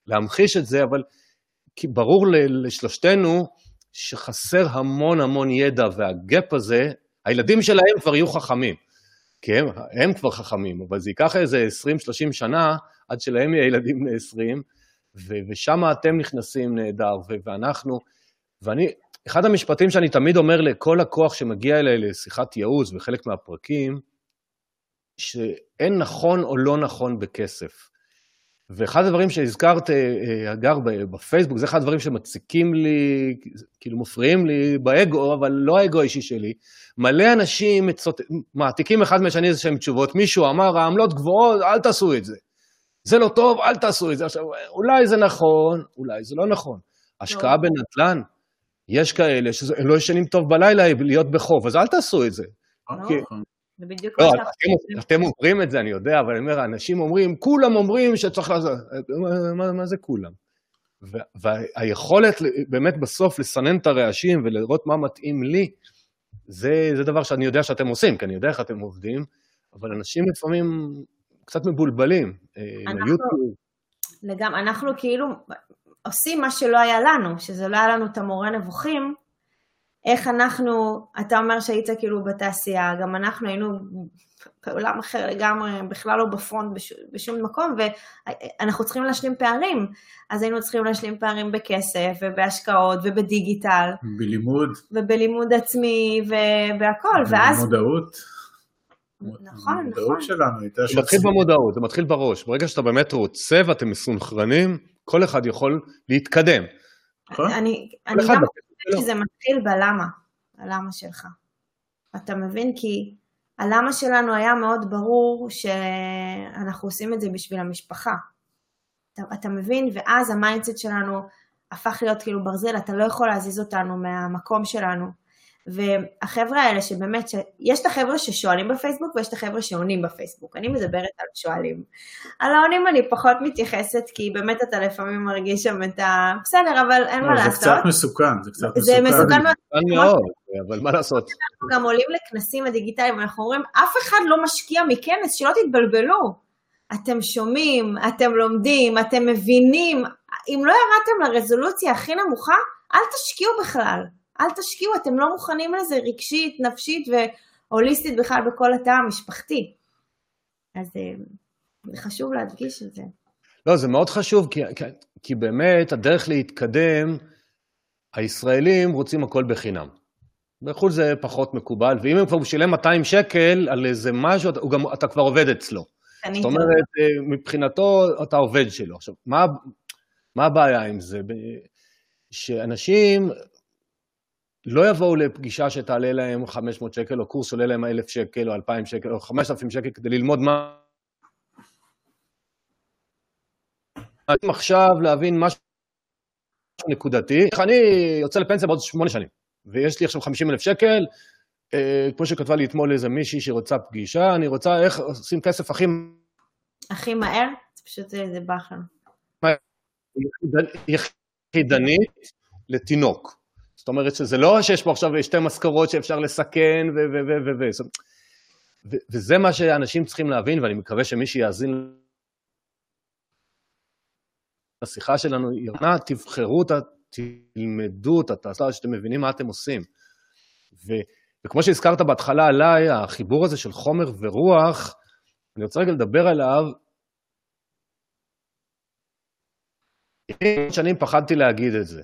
להמחיש את זה, אבל כי ברור לשלושתנו שחסר המון המון ידע, והגאפ הזה, הילדים שלהם כבר יהיו חכמים. כי הם, הם כבר חכמים, אבל זה ייקח איזה 20-30 שנה עד שלהם יהיה ילדים בני 20, ושם אתם נכנסים נהדר, ואנחנו, ואני, אחד המשפטים שאני תמיד אומר לכל לקוח שמגיע אליי לשיחת ייעוץ בחלק מהפרקים, שאין נכון או לא נכון בכסף. ואחד הדברים שהזכרת, אה, אגר, בפייסבוק, זה אחד הדברים שמציקים לי, כאילו מפריעים לי באגו, אבל לא האגו האישי שלי. מלא אנשים מצוט... מעתיקים אחד מהשני איזה שהם תשובות. מישהו אמר, העמלות גבוהות, אל תעשו את זה. זה לא טוב, אל תעשו את זה. עכשיו, אולי זה נכון, אולי זה לא נכון. השקעה לא. בנדל"ן, יש כאלה שהם לא ישנים טוב בלילה להיות בחוב, אז אל תעשו את זה. לא. כי... זה בדיוק לא, אתם, אתם אומרים את זה, אני יודע, אבל אני אומר, אנשים אומרים, כולם אומרים שצריך לעשות, מה, מה, מה זה כולם? והיכולת באמת בסוף לסנן את הרעשים ולראות מה מתאים לי, זה, זה דבר שאני יודע שאתם עושים, כי אני יודע איך אתם עובדים, אבל אנשים לפעמים קצת מבולבלים. אה, אנחנו, לגמרי, אנחנו כאילו עושים מה שלא היה לנו, שזה לא היה לנו את המורה נבוכים, איך אנחנו, אתה אומר שהיית כאילו בתעשייה, גם אנחנו היינו בעולם אחר לגמרי, בכלל לא בפרונט בש, בשום מקום, ואנחנו צריכים להשלים פערים. אז היינו צריכים להשלים פערים בכסף, ובהשקעות, ובדיגיטל. בלימוד. ובלימוד עצמי, ובהכל, ואז... במודעות. נכון, נכון. המודעות שלנו הייתה... זה מתחיל במודעות, זה מתחיל בראש. ברגע שאתה באמת רוצה ואתם מסונכרנים, כל אחד יכול להתקדם. נכון. אני, אני גם חושבת שזה מתחיל בלמה, הלמה שלך. אתה מבין? כי הלמה שלנו היה מאוד ברור שאנחנו עושים את זה בשביל המשפחה. אתה, אתה מבין? ואז ה mindset שלנו הפך להיות כאילו ברזל, אתה לא יכול להזיז אותנו מהמקום שלנו. והחבר'ה האלה שבאמת, ש... יש את החבר'ה ששואלים בפייסבוק ויש את החבר'ה שעונים בפייסבוק. אני מדברת על שואלים. על העונים אני פחות מתייחסת, כי באמת אתה לפעמים מרגיש שם את ה... בסדר, אבל אין מה לעשות. זה קצת מסוכן, זה קצת מסוכן. זה מסוכן מאוד, אבל מה לעשות? אנחנו גם עולים לכנסים הדיגיטליים, ואנחנו אומרים, אף אחד לא משקיע מכנס, שלא תתבלבלו. אתם שומעים, אתם לומדים, אתם מבינים. אם לא ירדתם לרזולוציה הכי נמוכה, אל תשקיעו בכלל. אל תשקיעו, אתם לא מוכנים לזה רגשית, נפשית והוליסטית בכלל בכל התא המשפחתי. אז אה, זה חשוב להדגיש את זה. לא, זה מאוד חשוב, כי, כי, כי באמת הדרך להתקדם, הישראלים רוצים הכל בחינם. בחו"ל זה פחות מקובל, ואם הוא כבר שילם 200 שקל על איזה משהו, אתה, גם, אתה כבר עובד אצלו. זאת אומרת, אה, מבחינתו אתה עובד שלו. עכשיו, מה, מה הבעיה עם זה? שאנשים לא יבואו לפגישה שתעלה להם 500 שקל, או קורס שעולה להם 1,000 שקל, או 2,000 שקל, או 5,000 שקל, כדי ללמוד מה... עכשיו להבין משהו נקודתי. איך אני יוצא לפנסיה בעוד שמונה שנים, ויש לי עכשיו 50 אלף שקל, אה, כמו שכתבה לי אתמול איזה מישהי שרוצה פגישה, אני רוצה איך עושים כסף הכי... הכי מהר? זה פשוט איזה באחר. יחידנית לתינוק. זאת אומרת שזה לא שיש פה עכשיו שתי משכורות שאפשר לסכן ו... ו... ו... ו... ו... וזה מה שאנשים צריכים להבין, ואני מקווה שמי שיאזין לשיחה שלנו, יונה, תבחרו אותה, תלמדו אותה, תעשו שאתם מבינים מה אתם עושים. ו... וכמו שהזכרת בהתחלה עליי, החיבור הזה של חומר ורוח, אני רוצה רגע לדבר עליו. שנים פחדתי להגיד את זה.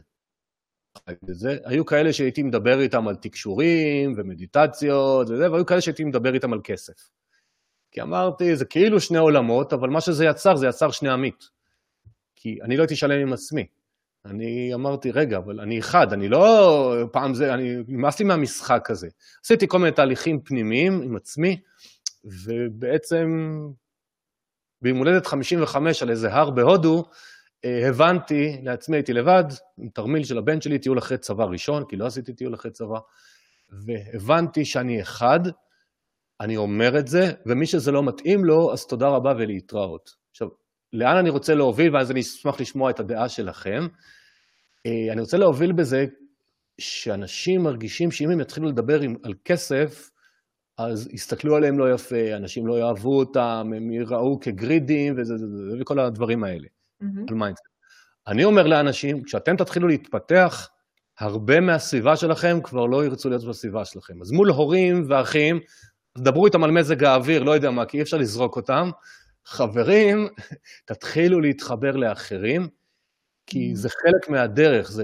זה. היו כאלה שהייתי מדבר איתם על תקשורים ומדיטציות וזה, והיו כאלה שהייתי מדבר איתם על כסף. כי אמרתי, זה כאילו שני עולמות, אבל מה שזה יצר, זה יצר שני עמית. כי אני לא הייתי שלם עם עצמי. אני אמרתי, רגע, אבל אני אחד, אני לא... פעם זה, אני נמאס לי מהמשחק הזה. עשיתי כל מיני תהליכים פנימיים עם עצמי, ובעצם ביום הולדת 55 על איזה הר בהודו, הבנתי לעצמי, הייתי לבד, עם תרמיל של הבן שלי, טיול אחרי צבא ראשון, כי לא עשיתי טיול אחרי צבא, והבנתי שאני אחד, אני אומר את זה, ומי שזה לא מתאים לו, אז תודה רבה ולהתראות. עכשיו, לאן אני רוצה להוביל, ואז אני אשמח לשמוע את הדעה שלכם. אה, אני רוצה להוביל בזה שאנשים מרגישים שאם הם יתחילו לדבר על כסף, אז יסתכלו עליהם לא יפה, אנשים לא יאהבו אותם, הם ייראו כ greedy ים וזה, וכל הדברים האלה. Mm-hmm. על mindset. אני אומר לאנשים, כשאתם תתחילו להתפתח, הרבה מהסביבה שלכם כבר לא ירצו להיות בסביבה שלכם. אז מול הורים ואחים, דברו איתם על מזג האוויר, לא יודע מה, כי אי אפשר לזרוק אותם. חברים, תתחילו להתחבר לאחרים, כי mm-hmm. זה חלק מהדרך, זה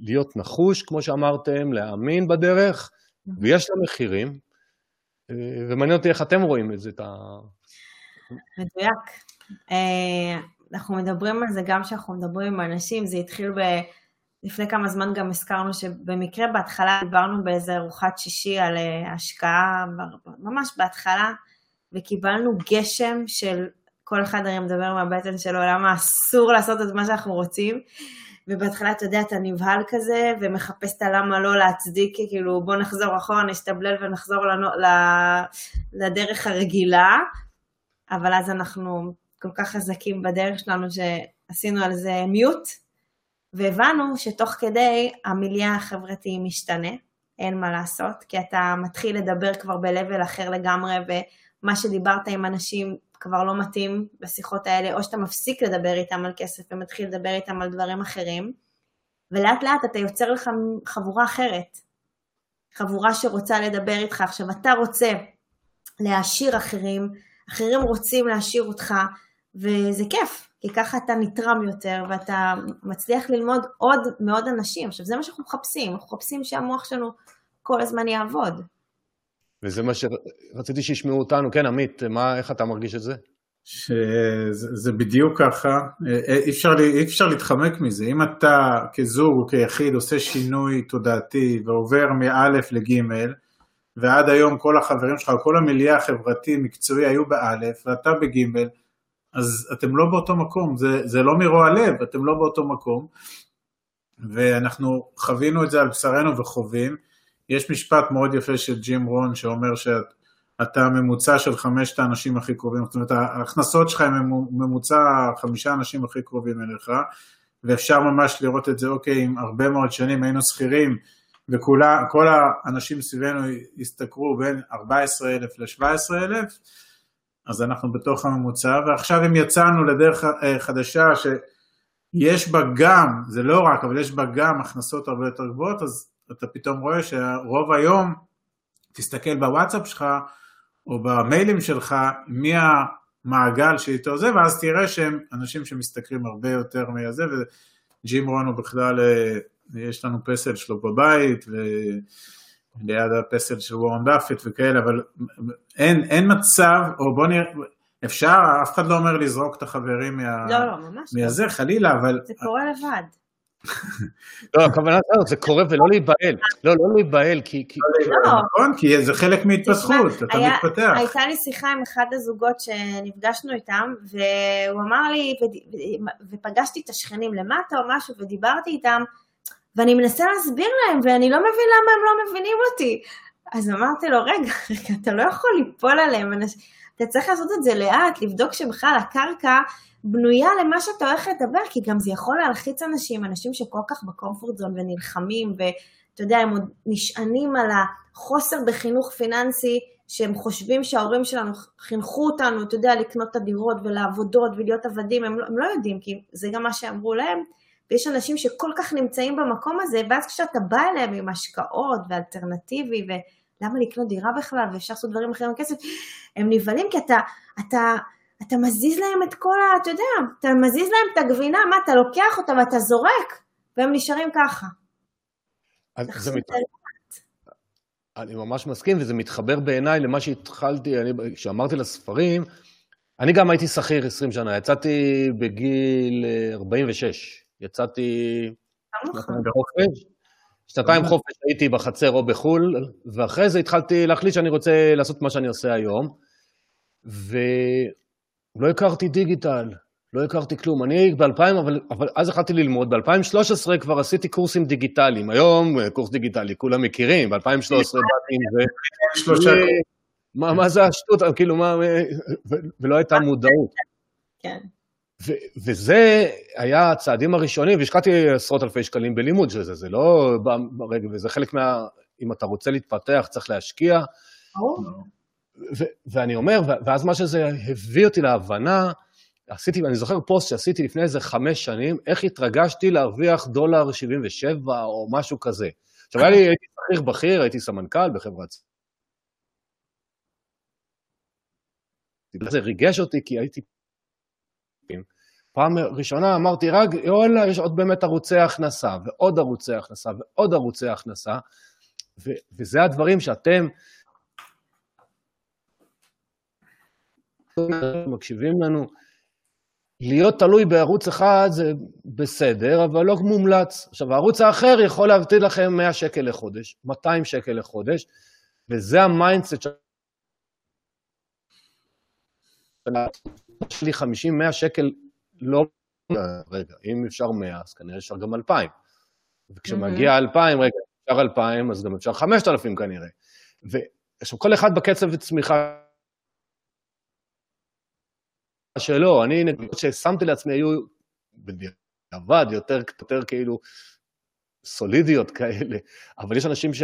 להיות נחוש, כמו שאמרתם, להאמין בדרך, mm-hmm. ויש לה מחירים, אה, ומעניין אותי איך אתם רואים את זה, את ה... מדויק. אנחנו מדברים על זה גם כשאנחנו מדברים עם אנשים, זה התחיל ב... לפני כמה זמן גם הזכרנו שבמקרה בהתחלה דיברנו באיזה ארוחת שישי על אה, השקעה, ממש בהתחלה, וקיבלנו גשם של כל אחד הרי מדבר מהבטן שלו, למה אסור לעשות את מה שאנחנו רוצים. ובהתחלה, אתה יודע, אתה נבהל כזה, ומחפש את הלמה לא להצדיק, כאילו, בוא נחזור אחורה, נשתבלל ונחזור לנו, לדרך הרגילה, אבל אז אנחנו כל כך חזקים בדרך שלנו שעשינו על זה מיוט, והבנו שתוך כדי המיליה החברתי משתנה. אין מה לעשות, כי אתה מתחיל לדבר כבר ב-level אחר לגמרי, ומה שדיברת עם אנשים כבר לא מתאים בשיחות האלה, או שאתה מפסיק לדבר איתם על כסף ומתחיל לדבר איתם על דברים אחרים, ולאט לאט אתה יוצר לך חבורה אחרת, חבורה שרוצה לדבר איתך. עכשיו, אתה רוצה להעשיר אחרים, אחרים רוצים להעשיר אותך, וזה כיף, כי ככה אתה נתרם יותר, ואתה מצליח ללמוד עוד מאוד אנשים. עכשיו, זה מה שאנחנו מחפשים, אנחנו מחפשים שהמוח שלנו כל הזמן יעבוד. וזה מה שרציתי שישמעו אותנו. כן, עמית, מה, איך אתה מרגיש את זה? שזה בדיוק ככה, אי אפשר, אי אפשר להתחמק מזה. אם אתה כזוג או כיחיד עושה שינוי תודעתי ועובר מאלף לג' ועד היום כל החברים שלך, כל המיליה החברתי-מקצועי היו באלף ואתה בג' אז אתם לא באותו מקום, זה, זה לא מרוע לב, אתם לא באותו מקום. ואנחנו חווינו את זה על בשרנו וחווים. יש משפט מאוד יפה של ג'ים רון שאומר שאתה ממוצע של חמשת האנשים הכי קרובים, זאת אומרת ההכנסות שלך הם ממוצע חמישה אנשים הכי קרובים אליך, ואפשר ממש לראות את זה, אוקיי, עם הרבה מאוד שנים היינו שכירים, וכל האנשים סביבנו השתכרו בין 14,000 ל-17,000, אז אנחנו בתוך הממוצע, ועכשיו אם יצאנו לדרך אה, חדשה שיש בה גם, זה לא רק, אבל יש בה גם הכנסות הרבה יותר גבוהות, אז אתה פתאום רואה שרוב היום, תסתכל בוואטסאפ שלך, או במיילים שלך, מי המעגל שאיתו זה, ואז תראה שהם אנשים שמשתכרים הרבה יותר מהזה, וג'ים רון הוא בכלל, אה, יש לנו פסל שלו בבית, ו... ליד הפסל של וורן דאפט וכאלה, אבל אין, אין מצב, או בוא נראה, אפשר, אף אחד לא אומר לזרוק את החברים מה... לא, לא, ממש לא. מהזה, חלילה, אבל... זה קורה לבד. לא, הכוונה שלנו, זה קורה ולא להיבהל. לא, לא להיבהל, כי... לא. נכון, כי זה חלק מהתפתחות, אתה מתפתח. הייתה לי שיחה עם אחד הזוגות שנפגשנו איתם, והוא אמר לי, ופגשתי את השכנים למטה או משהו, ודיברתי איתם, ואני מנסה להסביר להם, ואני לא מבין למה הם לא מבינים אותי. אז אמרתי לו, רגע, רגע, אתה לא יכול ליפול עליהם, אתה צריך לעשות את זה לאט, לבדוק שבכלל הקרקע בנויה למה שאתה הולך לדבר, כי גם זה יכול להלחיץ אנשים, אנשים שכל כך בקומפורט זון ונלחמים, ואתה יודע, הם עוד נשענים על החוסר בחינוך פיננסי, שהם חושבים שההורים שלנו חינכו אותנו, אתה יודע, לקנות את הדירות ולעבודות ולהיות עבדים, הם לא, הם לא יודעים, כי זה גם מה שאמרו להם. ויש אנשים שכל כך נמצאים במקום הזה, ואז כשאתה בא אליהם עם השקעות ואלטרנטיבי, ולמה לקנות דירה בכלל, ואפשר לעשות דברים אחרים עם כסף, הם נבהלים כי אתה, אתה, אתה מזיז להם את כל ה... אתה יודע, אתה מזיז להם את הגבינה, מה, אתה לוקח אותה ואתה זורק, והם נשארים ככה. זה מת... אני ממש מסכים, וזה מתחבר בעיניי למה שהתחלתי, כשאמרתי לספרים, אני גם הייתי שכיר 20 שנה, יצאתי בגיל 46. יצאתי בחופש, שנתיים חופש הייתי בחצר או בחו"ל, ואחרי זה התחלתי להחליט שאני רוצה לעשות מה שאני עושה היום, ולא הכרתי דיגיטל, לא הכרתי כלום. אני ב-2000, אבל, אבל אז התחלתי ללמוד, ב-2013 כבר עשיתי קורסים דיגיטליים. היום קורס דיגיטלי, כולם מכירים, ב-2013 באתי עם זה. שלושה מה, מה זה השטות, כאילו, מה, ולא הייתה מודעות. כן. ו- וזה היה הצעדים הראשונים, והשקעתי עשרות אלפי שקלים בלימוד של זה, זה לא ברגע, וזה חלק מה... אם אתה רוצה להתפתח, צריך להשקיע. ו- ואני אומר, ואז מה שזה הביא אותי להבנה, עשיתי, אני זוכר פוסט שעשיתי לפני איזה חמש שנים, איך התרגשתי להרוויח דולר 77 או משהו כזה. עכשיו, היה לי, הייתי שכיר בכיר, הייתי סמנכ"ל בחברת... זה ריגש אותי כי הייתי פעם ראשונה אמרתי, רק, יואלה, יש עוד באמת ערוצי הכנסה, ועוד ערוצי הכנסה, ועוד ערוצי הכנסה, ו- וזה הדברים שאתם מקשיבים לנו. להיות תלוי בערוץ אחד זה בסדר, אבל לא מומלץ. עכשיו, הערוץ האחר יכול להבטיח לכם 100 שקל לחודש, 200 שקל לחודש, וזה ה mindset שלי 50-100 שקל לא... רגע, אם אפשר 100, אז כנראה אפשר גם 2,000. וכשמגיע 2,000, רגע, אפשר 2,000, אז גם אפשר 5,000 כנראה. ועכשיו, כל אחד בקצב צמיחה שלו, אני, נקודות ששמתי לעצמי היו בדיעבד יותר, יותר כאילו סולידיות כאלה, אבל יש אנשים ש...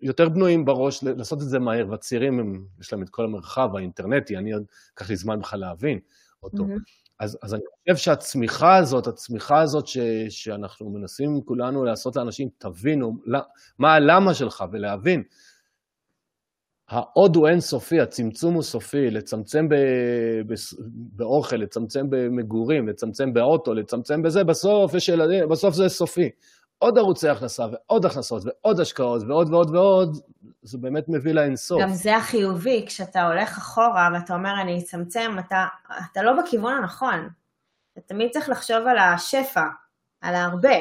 יותר בנויים בראש לעשות את זה מהר, והצעירים, הם, יש להם את כל המרחב האינטרנטי, אני עוד לקח לי זמן בכלל להבין אותו. Mm-hmm. אז, אז אני חושב שהצמיחה הזאת, הצמיחה הזאת ש, שאנחנו מנסים כולנו לעשות לאנשים, תבינו מה הלמה שלך ולהבין. העוד הוא אינסופי, הצמצום הוא סופי, לצמצם ב, ב, באוכל, לצמצם במגורים, לצמצם באוטו, לצמצם בזה, בסוף יש ילדים, בסוף זה סופי. עוד ערוצי הכנסה ועוד הכנסות ועוד השקעות ועוד ועוד ועוד, זה באמת מביא לאינסוף. גם זה החיובי, כשאתה הולך אחורה ואתה אומר אני אצמצם, אתה, אתה לא בכיוון הנכון. אתה תמיד צריך לחשוב על השפע, על הרבה.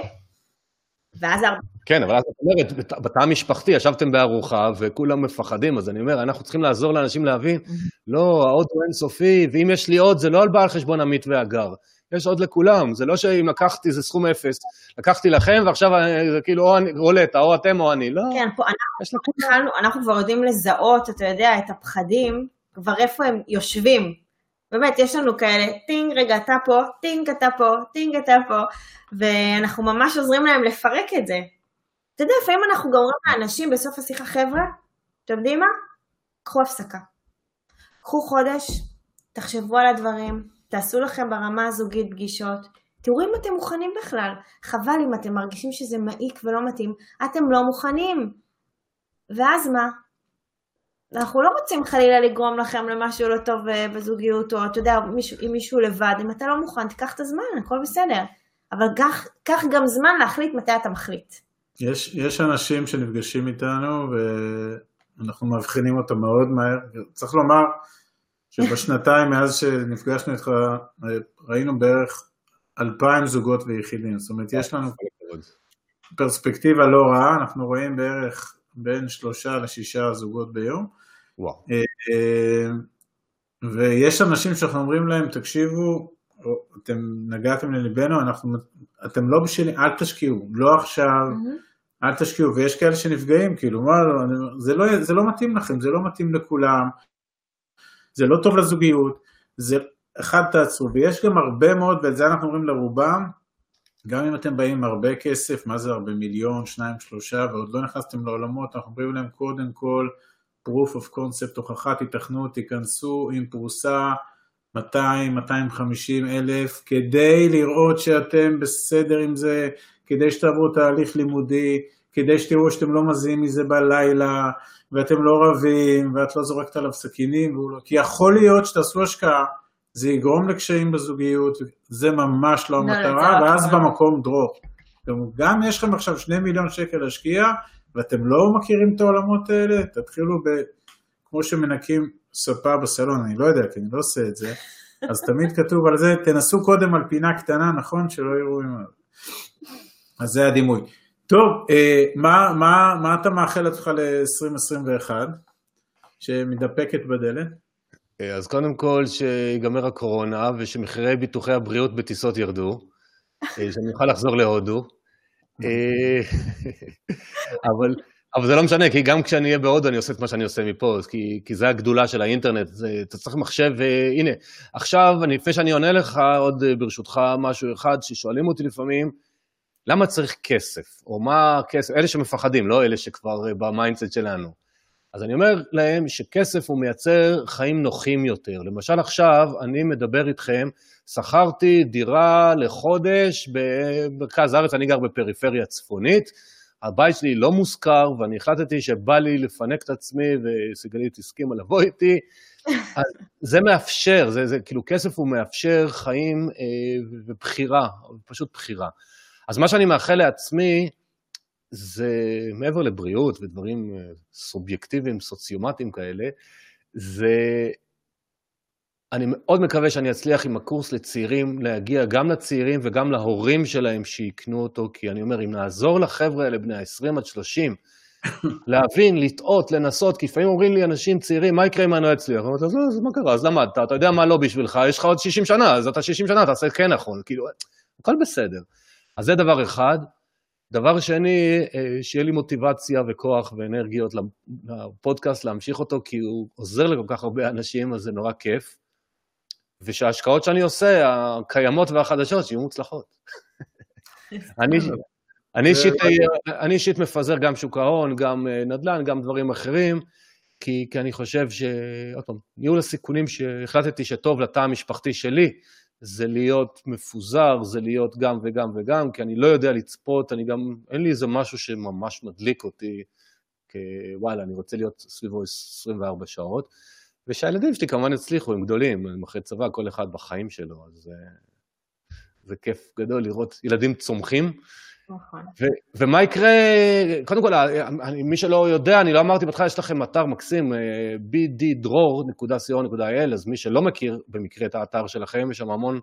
ואז הרבה... כן, אבל אז את אומרת, בתא המשפחתי, ישבתם בארוחה וכולם מפחדים, אז אני אומר, אנחנו צריכים לעזור לאנשים להבין, לא, העוד הוא אינסופי, ואם יש לי עוד, זה לא על בעל חשבון עמית והגר. יש עוד לכולם, זה לא שאם לקחתי זה סכום אפס, לקחתי לכם ועכשיו זה כאילו או אני, רולטה, או אתם או אני, לא. כן, פה אנחנו, התחלנו, אנחנו כבר יודעים לזהות, אתה יודע, את הפחדים, כבר איפה הם יושבים. באמת, יש לנו כאלה, טינג, רגע, אתה פה, טינג, אתה פה, טינג, אתה פה, ואנחנו ממש עוזרים להם לפרק את זה. אתה יודע, לפעמים אנחנו גם אומרים לאנשים בסוף השיחה, חבר'ה, אתם יודעים מה? קחו הפסקה. קחו חודש, תחשבו על הדברים, תעשו לכם ברמה הזוגית פגישות, תראו אם אתם מוכנים בכלל. חבל אם אתם מרגישים שזה מעיק ולא מתאים, אתם לא מוכנים. ואז מה? אנחנו לא רוצים חלילה לגרום לכם למשהו לא טוב אה, בזוגיות, או אתה יודע, אם מישהו לבד, אם אתה לא מוכן, תיקח את הזמן, הכל בסדר. אבל קח, קח גם זמן להחליט מתי אתה מחליט. יש, יש אנשים שנפגשים איתנו ואנחנו מאבחנים אותם מאוד מהר. צריך לומר, שבשנתיים מאז שנפגשנו איתך ראינו בערך אלפיים זוגות ויחידים, זאת אומרת יש לנו פרספקטיבה לא רעה, אנחנו רואים בערך בין שלושה לשישה זוגות ביום. וואו. אה, אה, ויש אנשים שאנחנו אומרים להם, תקשיבו, אתם נגעתם לליבנו, אנחנו, אתם לא בשבילי, אל תשקיעו, לא עכשיו, mm-hmm. אל תשקיעו, ויש כאלה שנפגעים, כאילו, מה, זה לא, זה לא מתאים לכם, זה לא מתאים לכולם, זה לא טוב לזוגיות, זה אחד תעצרו, ויש גם הרבה מאוד, ואת זה אנחנו אומרים לרובם, גם אם אתם באים עם הרבה כסף, מה זה הרבה מיליון, שניים, שלושה, ועוד לא נכנסתם לעולמות, אנחנו אומרים להם קודם כל, proof of concept, הוכחת התכנות, תיכנסו עם פרוסה 200-250 אלף, כדי לראות שאתם בסדר עם זה, כדי שתעברו תהליך לימודי, כדי שתראו שאתם לא מזיעים מזה בלילה, ואתם לא רבים, ואת לא זורקת עליו סכינים, לא... כי יכול להיות שתעשו השקעה, זה יגרום לקשיים בזוגיות, זה ממש לא, לא המטרה, ואז במקום דרור. גם יש לכם עכשיו שני מיליון שקל להשקיע, ואתם לא מכירים את העולמות האלה, תתחילו ב... כמו שמנקים ספה בסלון, אני לא יודע, כי אני לא עושה את זה, אז תמיד כתוב על זה, תנסו קודם על פינה קטנה, נכון? שלא יראו עם... אז זה הדימוי. טוב, אה, מה, מה, מה אתה מאחל לעצמך ל-2021 שמתדפקת בדלת? אה, אז קודם כל שיגמר הקורונה ושמחירי ביטוחי הבריאות בטיסות ירדו, אה, שאני אוכל לחזור להודו. אבל, אבל זה לא משנה, כי גם כשאני אהיה בהודו אני עושה את מה שאני עושה מפה, כי, כי זה הגדולה של האינטרנט, זה, אתה צריך מחשב, והנה, עכשיו, לפני שאני עונה לך, עוד ברשותך משהו אחד ששואלים אותי לפעמים, למה צריך כסף? או מה כסף? אלה שמפחדים, לא אלה שכבר אה, ב mindset שלנו. אז אני אומר להם שכסף הוא מייצר חיים נוחים יותר. למשל עכשיו, אני מדבר איתכם, שכרתי דירה לחודש במרכז הארץ, אני גר בפריפריה צפונית, הבית שלי לא מושכר, ואני החלטתי שבא לי לפנק את עצמי, וסיגלית הסכימה לבוא איתי. אז זה מאפשר, זה, זה כאילו כסף הוא מאפשר חיים אה, ובחירה, פשוט בחירה. אז מה שאני מאחל לעצמי, זה מעבר לבריאות ודברים אה, סובייקטיביים, סוציומטיים כאלה, זה... אני מאוד מקווה שאני אצליח עם הקורס לצעירים להגיע גם לצעירים וגם להורים שלהם שיקנו אותו, כי אני אומר, אם נעזור לחבר'ה האלה, בני ה-20 עד 30, להבין, לטעות, לנסות, כי לפעמים אומרים לי אנשים צעירים, מה יקרה אם אני לא אצליח? אני אומר, אז מה קרה? אז למדת, אתה יודע מה לא בשבילך, יש לך עוד 60 שנה, אז אתה 60 שנה, תעשה כן נכון, כאילו, הכל בסדר. אז זה דבר אחד. דבר שני, אה, שיהיה לי מוטיבציה וכוח ואנרגיות לפודקאסט להמשיך אותו, כי הוא עוזר לכל כך הרבה אנשים, אז זה נורא כיף. ושההשקעות שאני עושה, הקיימות והחדשות, שיהיו מוצלחות. אני, אני אישית, אני אישית מפזר גם שוק ההון, גם נדל"ן, גם דברים אחרים, כי, כי אני חושב ש... עוד פעם, ניהול הסיכונים שהחלטתי שטוב לתא המשפחתי שלי, זה להיות מפוזר, זה להיות גם וגם וגם, כי אני לא יודע לצפות, אני גם, אין לי איזה משהו שממש מדליק אותי, כוואלה, אני רוצה להיות סביבו 24 שעות. ושהילדים שלי כמובן הצליחו, הם גדולים, הם אחרי צבא, כל אחד בחיים שלו, אז זה כיף גדול לראות ילדים צומחים. נכון. ומה יקרה, קודם כל, אני, מי שלא יודע, אני לא אמרתי בהתחלה, יש לכם אתר מקסים, אה, bddror.co.il, אז מי שלא מכיר במקרה את האתר שלכם, יש שם המון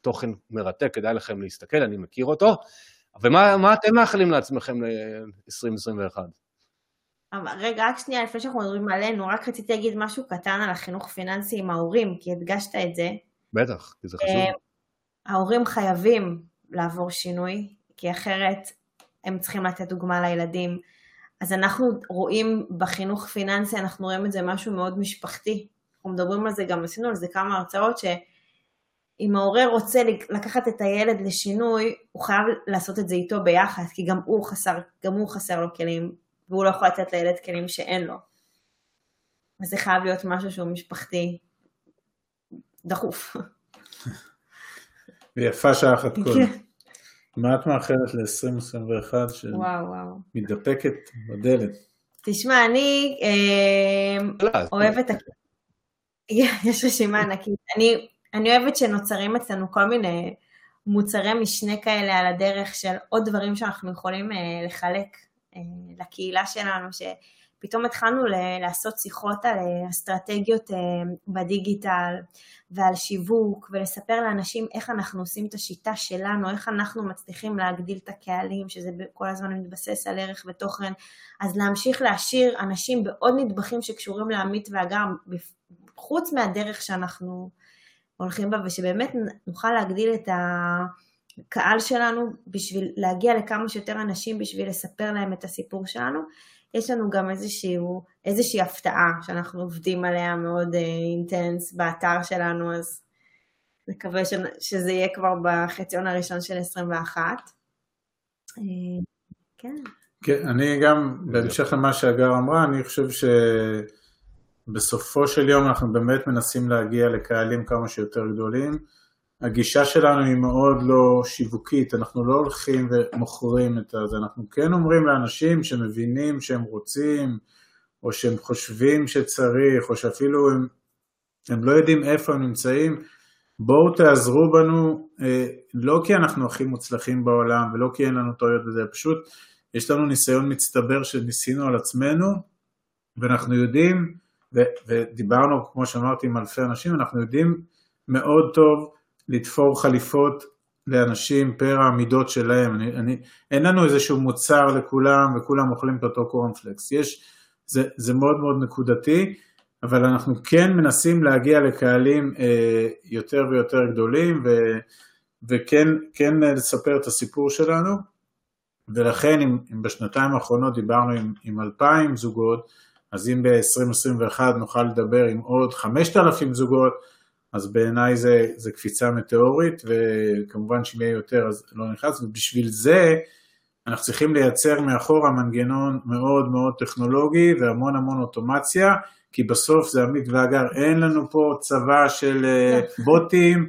תוכן מרתק, כדאי לכם להסתכל, אני מכיר אותו. ומה אתם מאחלים לעצמכם ל-2021? רגע, רק שנייה, לפני שאנחנו מדברים עלינו, רק רציתי להגיד משהו קטן על החינוך פיננסי עם ההורים, כי הדגשת את זה. בטח, כי זה חשוב. אה, ההורים חייבים לעבור שינוי, כי אחרת הם צריכים לתת דוגמה לילדים. אז אנחנו רואים בחינוך פיננסי, אנחנו רואים את זה משהו מאוד משפחתי. אנחנו מדברים על זה, גם עשינו על זה כמה הרצאות, שאם ההורה רוצה לקחת את הילד לשינוי, הוא חייב לעשות את זה איתו ביחד, כי גם הוא חסר, גם הוא חסר לו כלים, והוא לא יכול לתת לילד כלים שאין לו. אז זה חייב להיות משהו שהוא משפחתי דחוף. ויפה שעה אחת קודם. מה את מאחלת ל-2021 שמתדפקת בדלת? תשמע, אני אה, אוהבת... יש רשימה ענקית. אני, אני אוהבת שנוצרים אצלנו כל מיני מוצרי משנה כאלה על הדרך של עוד דברים שאנחנו יכולים אה, לחלק אה, לקהילה שלנו, שפתאום התחלנו לעשות שיחות על אה, אסטרטגיות אה, בדיגיטל ועל שיווק, ולספר לאנשים איך אנחנו עושים את השיטה שלנו, איך אנחנו מצליחים להגדיל את הקהלים, שזה כל הזמן מתבסס על ערך ותוכן, אז להמשיך להשאיר אנשים בעוד נדבכים שקשורים לעמית ואגר, חוץ מהדרך שאנחנו הולכים בה, ושבאמת נוכל להגדיל את ה... הקהל שלנו בשביל להגיע לכמה שיותר אנשים בשביל לספר להם את הסיפור שלנו. יש לנו גם איזשהו, איזושהי הפתעה שאנחנו עובדים עליה מאוד אינטנס uh, באתר שלנו, אז נקווה ש, שזה יהיה כבר בחציון הראשון של 21. Uh, אה, כן. כן, אני גם, בהמשך למה שהגר אמרה, אני חושב שבסופו של יום אנחנו באמת מנסים להגיע לקהלים כמה שיותר גדולים. הגישה שלנו היא מאוד לא שיווקית, אנחנו לא הולכים ומוכרים את זה, אנחנו כן אומרים לאנשים שמבינים שהם רוצים, או שהם חושבים שצריך, או שאפילו הם, הם לא יודעים איפה הם נמצאים, בואו תעזרו בנו, אה, לא כי אנחנו הכי מוצלחים בעולם, ולא כי אין לנו טעויות בזה, פשוט יש לנו ניסיון מצטבר שניסינו על עצמנו, ואנחנו יודעים, ו, ודיברנו, כמו שאמרתי, עם אלפי אנשים, אנחנו יודעים מאוד טוב לתפור חליפות לאנשים פר המידות שלהם. אני, אני, אין לנו איזשהו מוצר לכולם וכולם אוכלים את אותו קורנפלקס. יש, זה, זה מאוד מאוד נקודתי, אבל אנחנו כן מנסים להגיע לקהלים אה, יותר ויותר גדולים ו, וכן כן לספר את הסיפור שלנו. ולכן אם, אם בשנתיים האחרונות דיברנו עם, עם 2,000 זוגות, אז אם ב-2021 נוכל לדבר עם עוד 5,000 זוגות, אז בעיניי זה, זה קפיצה מטאורית, וכמובן שאם יהיה יותר אז לא נכנס, ובשביל זה אנחנו צריכים לייצר מאחורה מנגנון מאוד מאוד טכנולוגי והמון המון אוטומציה, כי בסוף זה עמית ואגר, אין לנו פה צבא של אה, בוטים,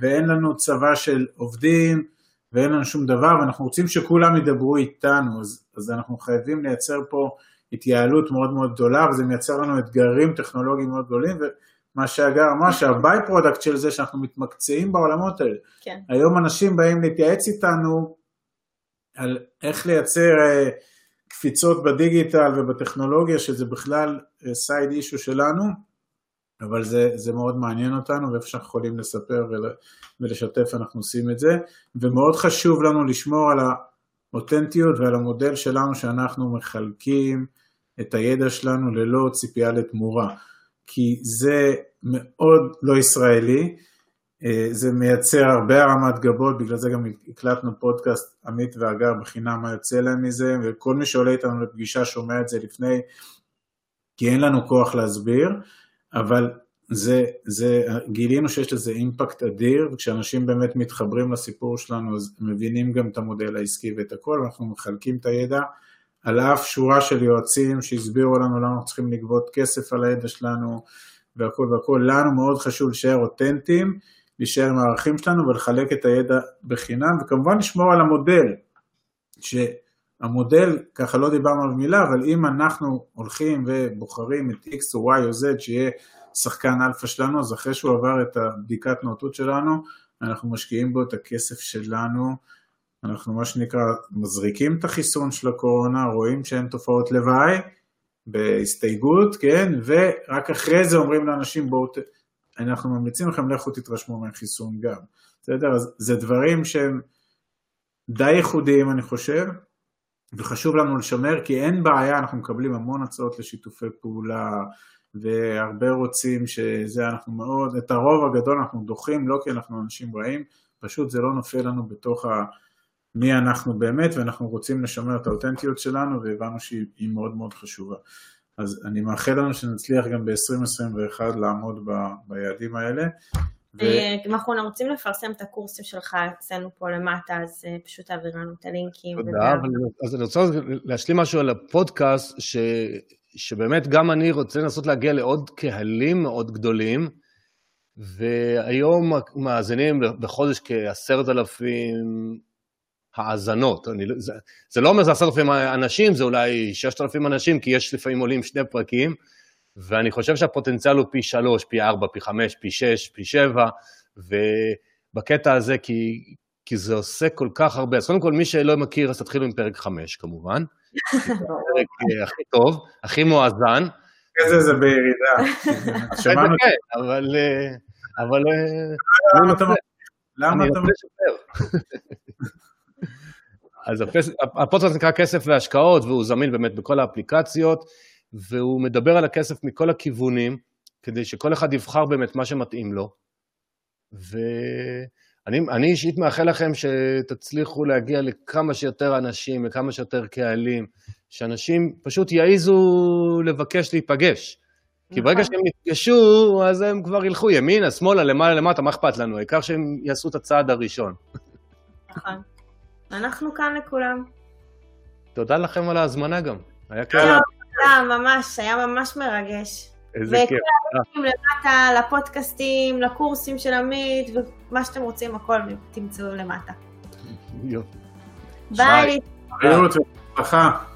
ואין לנו צבא של עובדים, ואין לנו שום דבר, ואנחנו רוצים שכולם ידברו איתנו, אז, אז אנחנו חייבים לייצר פה התייעלות מאוד מאוד גדולה, וזה מייצר לנו אתגרים טכנולוגיים מאוד גדולים, מה שהגר אמר, שה by-product של זה שאנחנו מתמקצעים בעולמות האלה. כן. היום אנשים באים להתייעץ איתנו על איך לייצר uh, קפיצות בדיגיטל ובטכנולוגיה, שזה בכלל side uh, issue שלנו, אבל זה, זה מאוד מעניין אותנו, ואיפה שאנחנו יכולים לספר ול, ולשתף אנחנו עושים את זה, ומאוד חשוב לנו לשמור על האותנטיות ועל המודל שלנו שאנחנו מחלקים את הידע שלנו ללא ציפייה לתמורה. כי זה מאוד לא ישראלי, אה, זה מייצר הרבה הרמת גבות, בגלל זה גם הקלטנו פודקאסט עמית ואגר בחינם מה יוצא להם מזה, וכל מי שעולה איתנו לפגישה שומע את זה לפני, כי אין לנו כוח להסביר, אבל זה, זה, גילינו שיש לזה אימפקט אדיר, וכשאנשים באמת מתחברים לסיפור שלנו, אז מבינים גם את המודל העסקי ואת הכל, ואנחנו מחלקים את הידע, על אף שורה של יועצים שהסבירו לנו למה אנחנו צריכים לגבות כסף על הידע שלנו, והכל והכל, לנו מאוד חשוב להישאר אותנטיים, להישאר עם הערכים שלנו ולחלק את הידע בחינם, וכמובן לשמור על המודל, שהמודל, ככה לא דיברנו על מילה, אבל אם אנחנו הולכים ובוחרים את X או Y או Z, שיהיה שחקן אלפא שלנו, אז אחרי שהוא עבר את הבדיקת נאותות שלנו, אנחנו משקיעים בו את הכסף שלנו, אנחנו מה שנקרא מזריקים את החיסון של הקורונה, רואים שאין תופעות לוואי, בהסתייגות, כן, ורק אחרי זה אומרים לאנשים בואו, אנחנו ממליצים לכם לכו תתרשמו מהחיסון גם, בסדר? אז זה דברים שהם די ייחודיים אני חושב, וחשוב לנו לשמר כי אין בעיה, אנחנו מקבלים המון הצעות לשיתופי פעולה, והרבה רוצים שזה, אנחנו מאוד, את הרוב הגדול אנחנו דוחים, לא כי אנחנו אנשים רעים, פשוט זה לא נופל לנו בתוך ה... מי אנחנו באמת, ואנחנו רוצים לשמר את האותנטיות שלנו, והבנו שהיא מאוד מאוד חשובה. אז אני מאחל לנו שנצליח גם ב-2021 לעמוד ב, ביעדים האלה. ו... אה, אם אנחנו רוצים לפרסם את הקורסים שלך אצלנו פה למטה, אז אה, פשוט תעביר לנו את הלינקים. תודה, וגם... אז אני רוצה להשלים משהו על הפודקאסט, ש... שבאמת גם אני רוצה לנסות להגיע לעוד קהלים מאוד גדולים, והיום מאזינים בחודש כעשרת אלפים האזנות. אני, לא, זה, זה לא אומר שזה עשרת אלפים אנשים, זה אולי ששת אלפים אנשים, כי יש לפעמים עולים שני פרקים, ואני חושב שהפוטנציאל הוא פי שלוש, פי ארבע, פי חמש, פי שש, פי שבע, ובקטע הזה, כי, כי זה עושה כל כך הרבה. אז קודם כל, מי שלא מכיר, אז תתחילו עם פרק חמש, כמובן. הפרק אה, הכי טוב, הכי מואזן. איזה זה בירידה. שמענו. כן, אבל... אה, אבל... אה, למה אתה... אז הפודקאסט נקרא כסף והשקעות, והוא זמין באמת בכל האפליקציות, והוא מדבר על הכסף מכל הכיוונים, כדי שכל אחד יבחר באמת מה שמתאים לו. ואני אישית מאחל לכם שתצליחו להגיע לכמה שיותר אנשים, לכמה שיותר קהלים, שאנשים פשוט יעיזו לבקש להיפגש. כי ברגע נכון. שהם נפגשו, אז הם כבר ילכו ימינה, שמאלה, למעלה, למטה, מה אכפת לנו? העיקר שהם יעשו את הצעד הראשון. נכון. אנחנו כאן לכולם. תודה לכם על ההזמנה גם. היה כיף. תודה, ממש, היה ממש מרגש. איזה כיף. וכן, למטה, לפודקאסטים, לקורסים של עמית, ומה שאתם רוצים, הכל תמצאו למטה. יופי. ביי. ביי.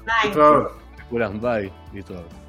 ביי. כולם, ביי. להתראות.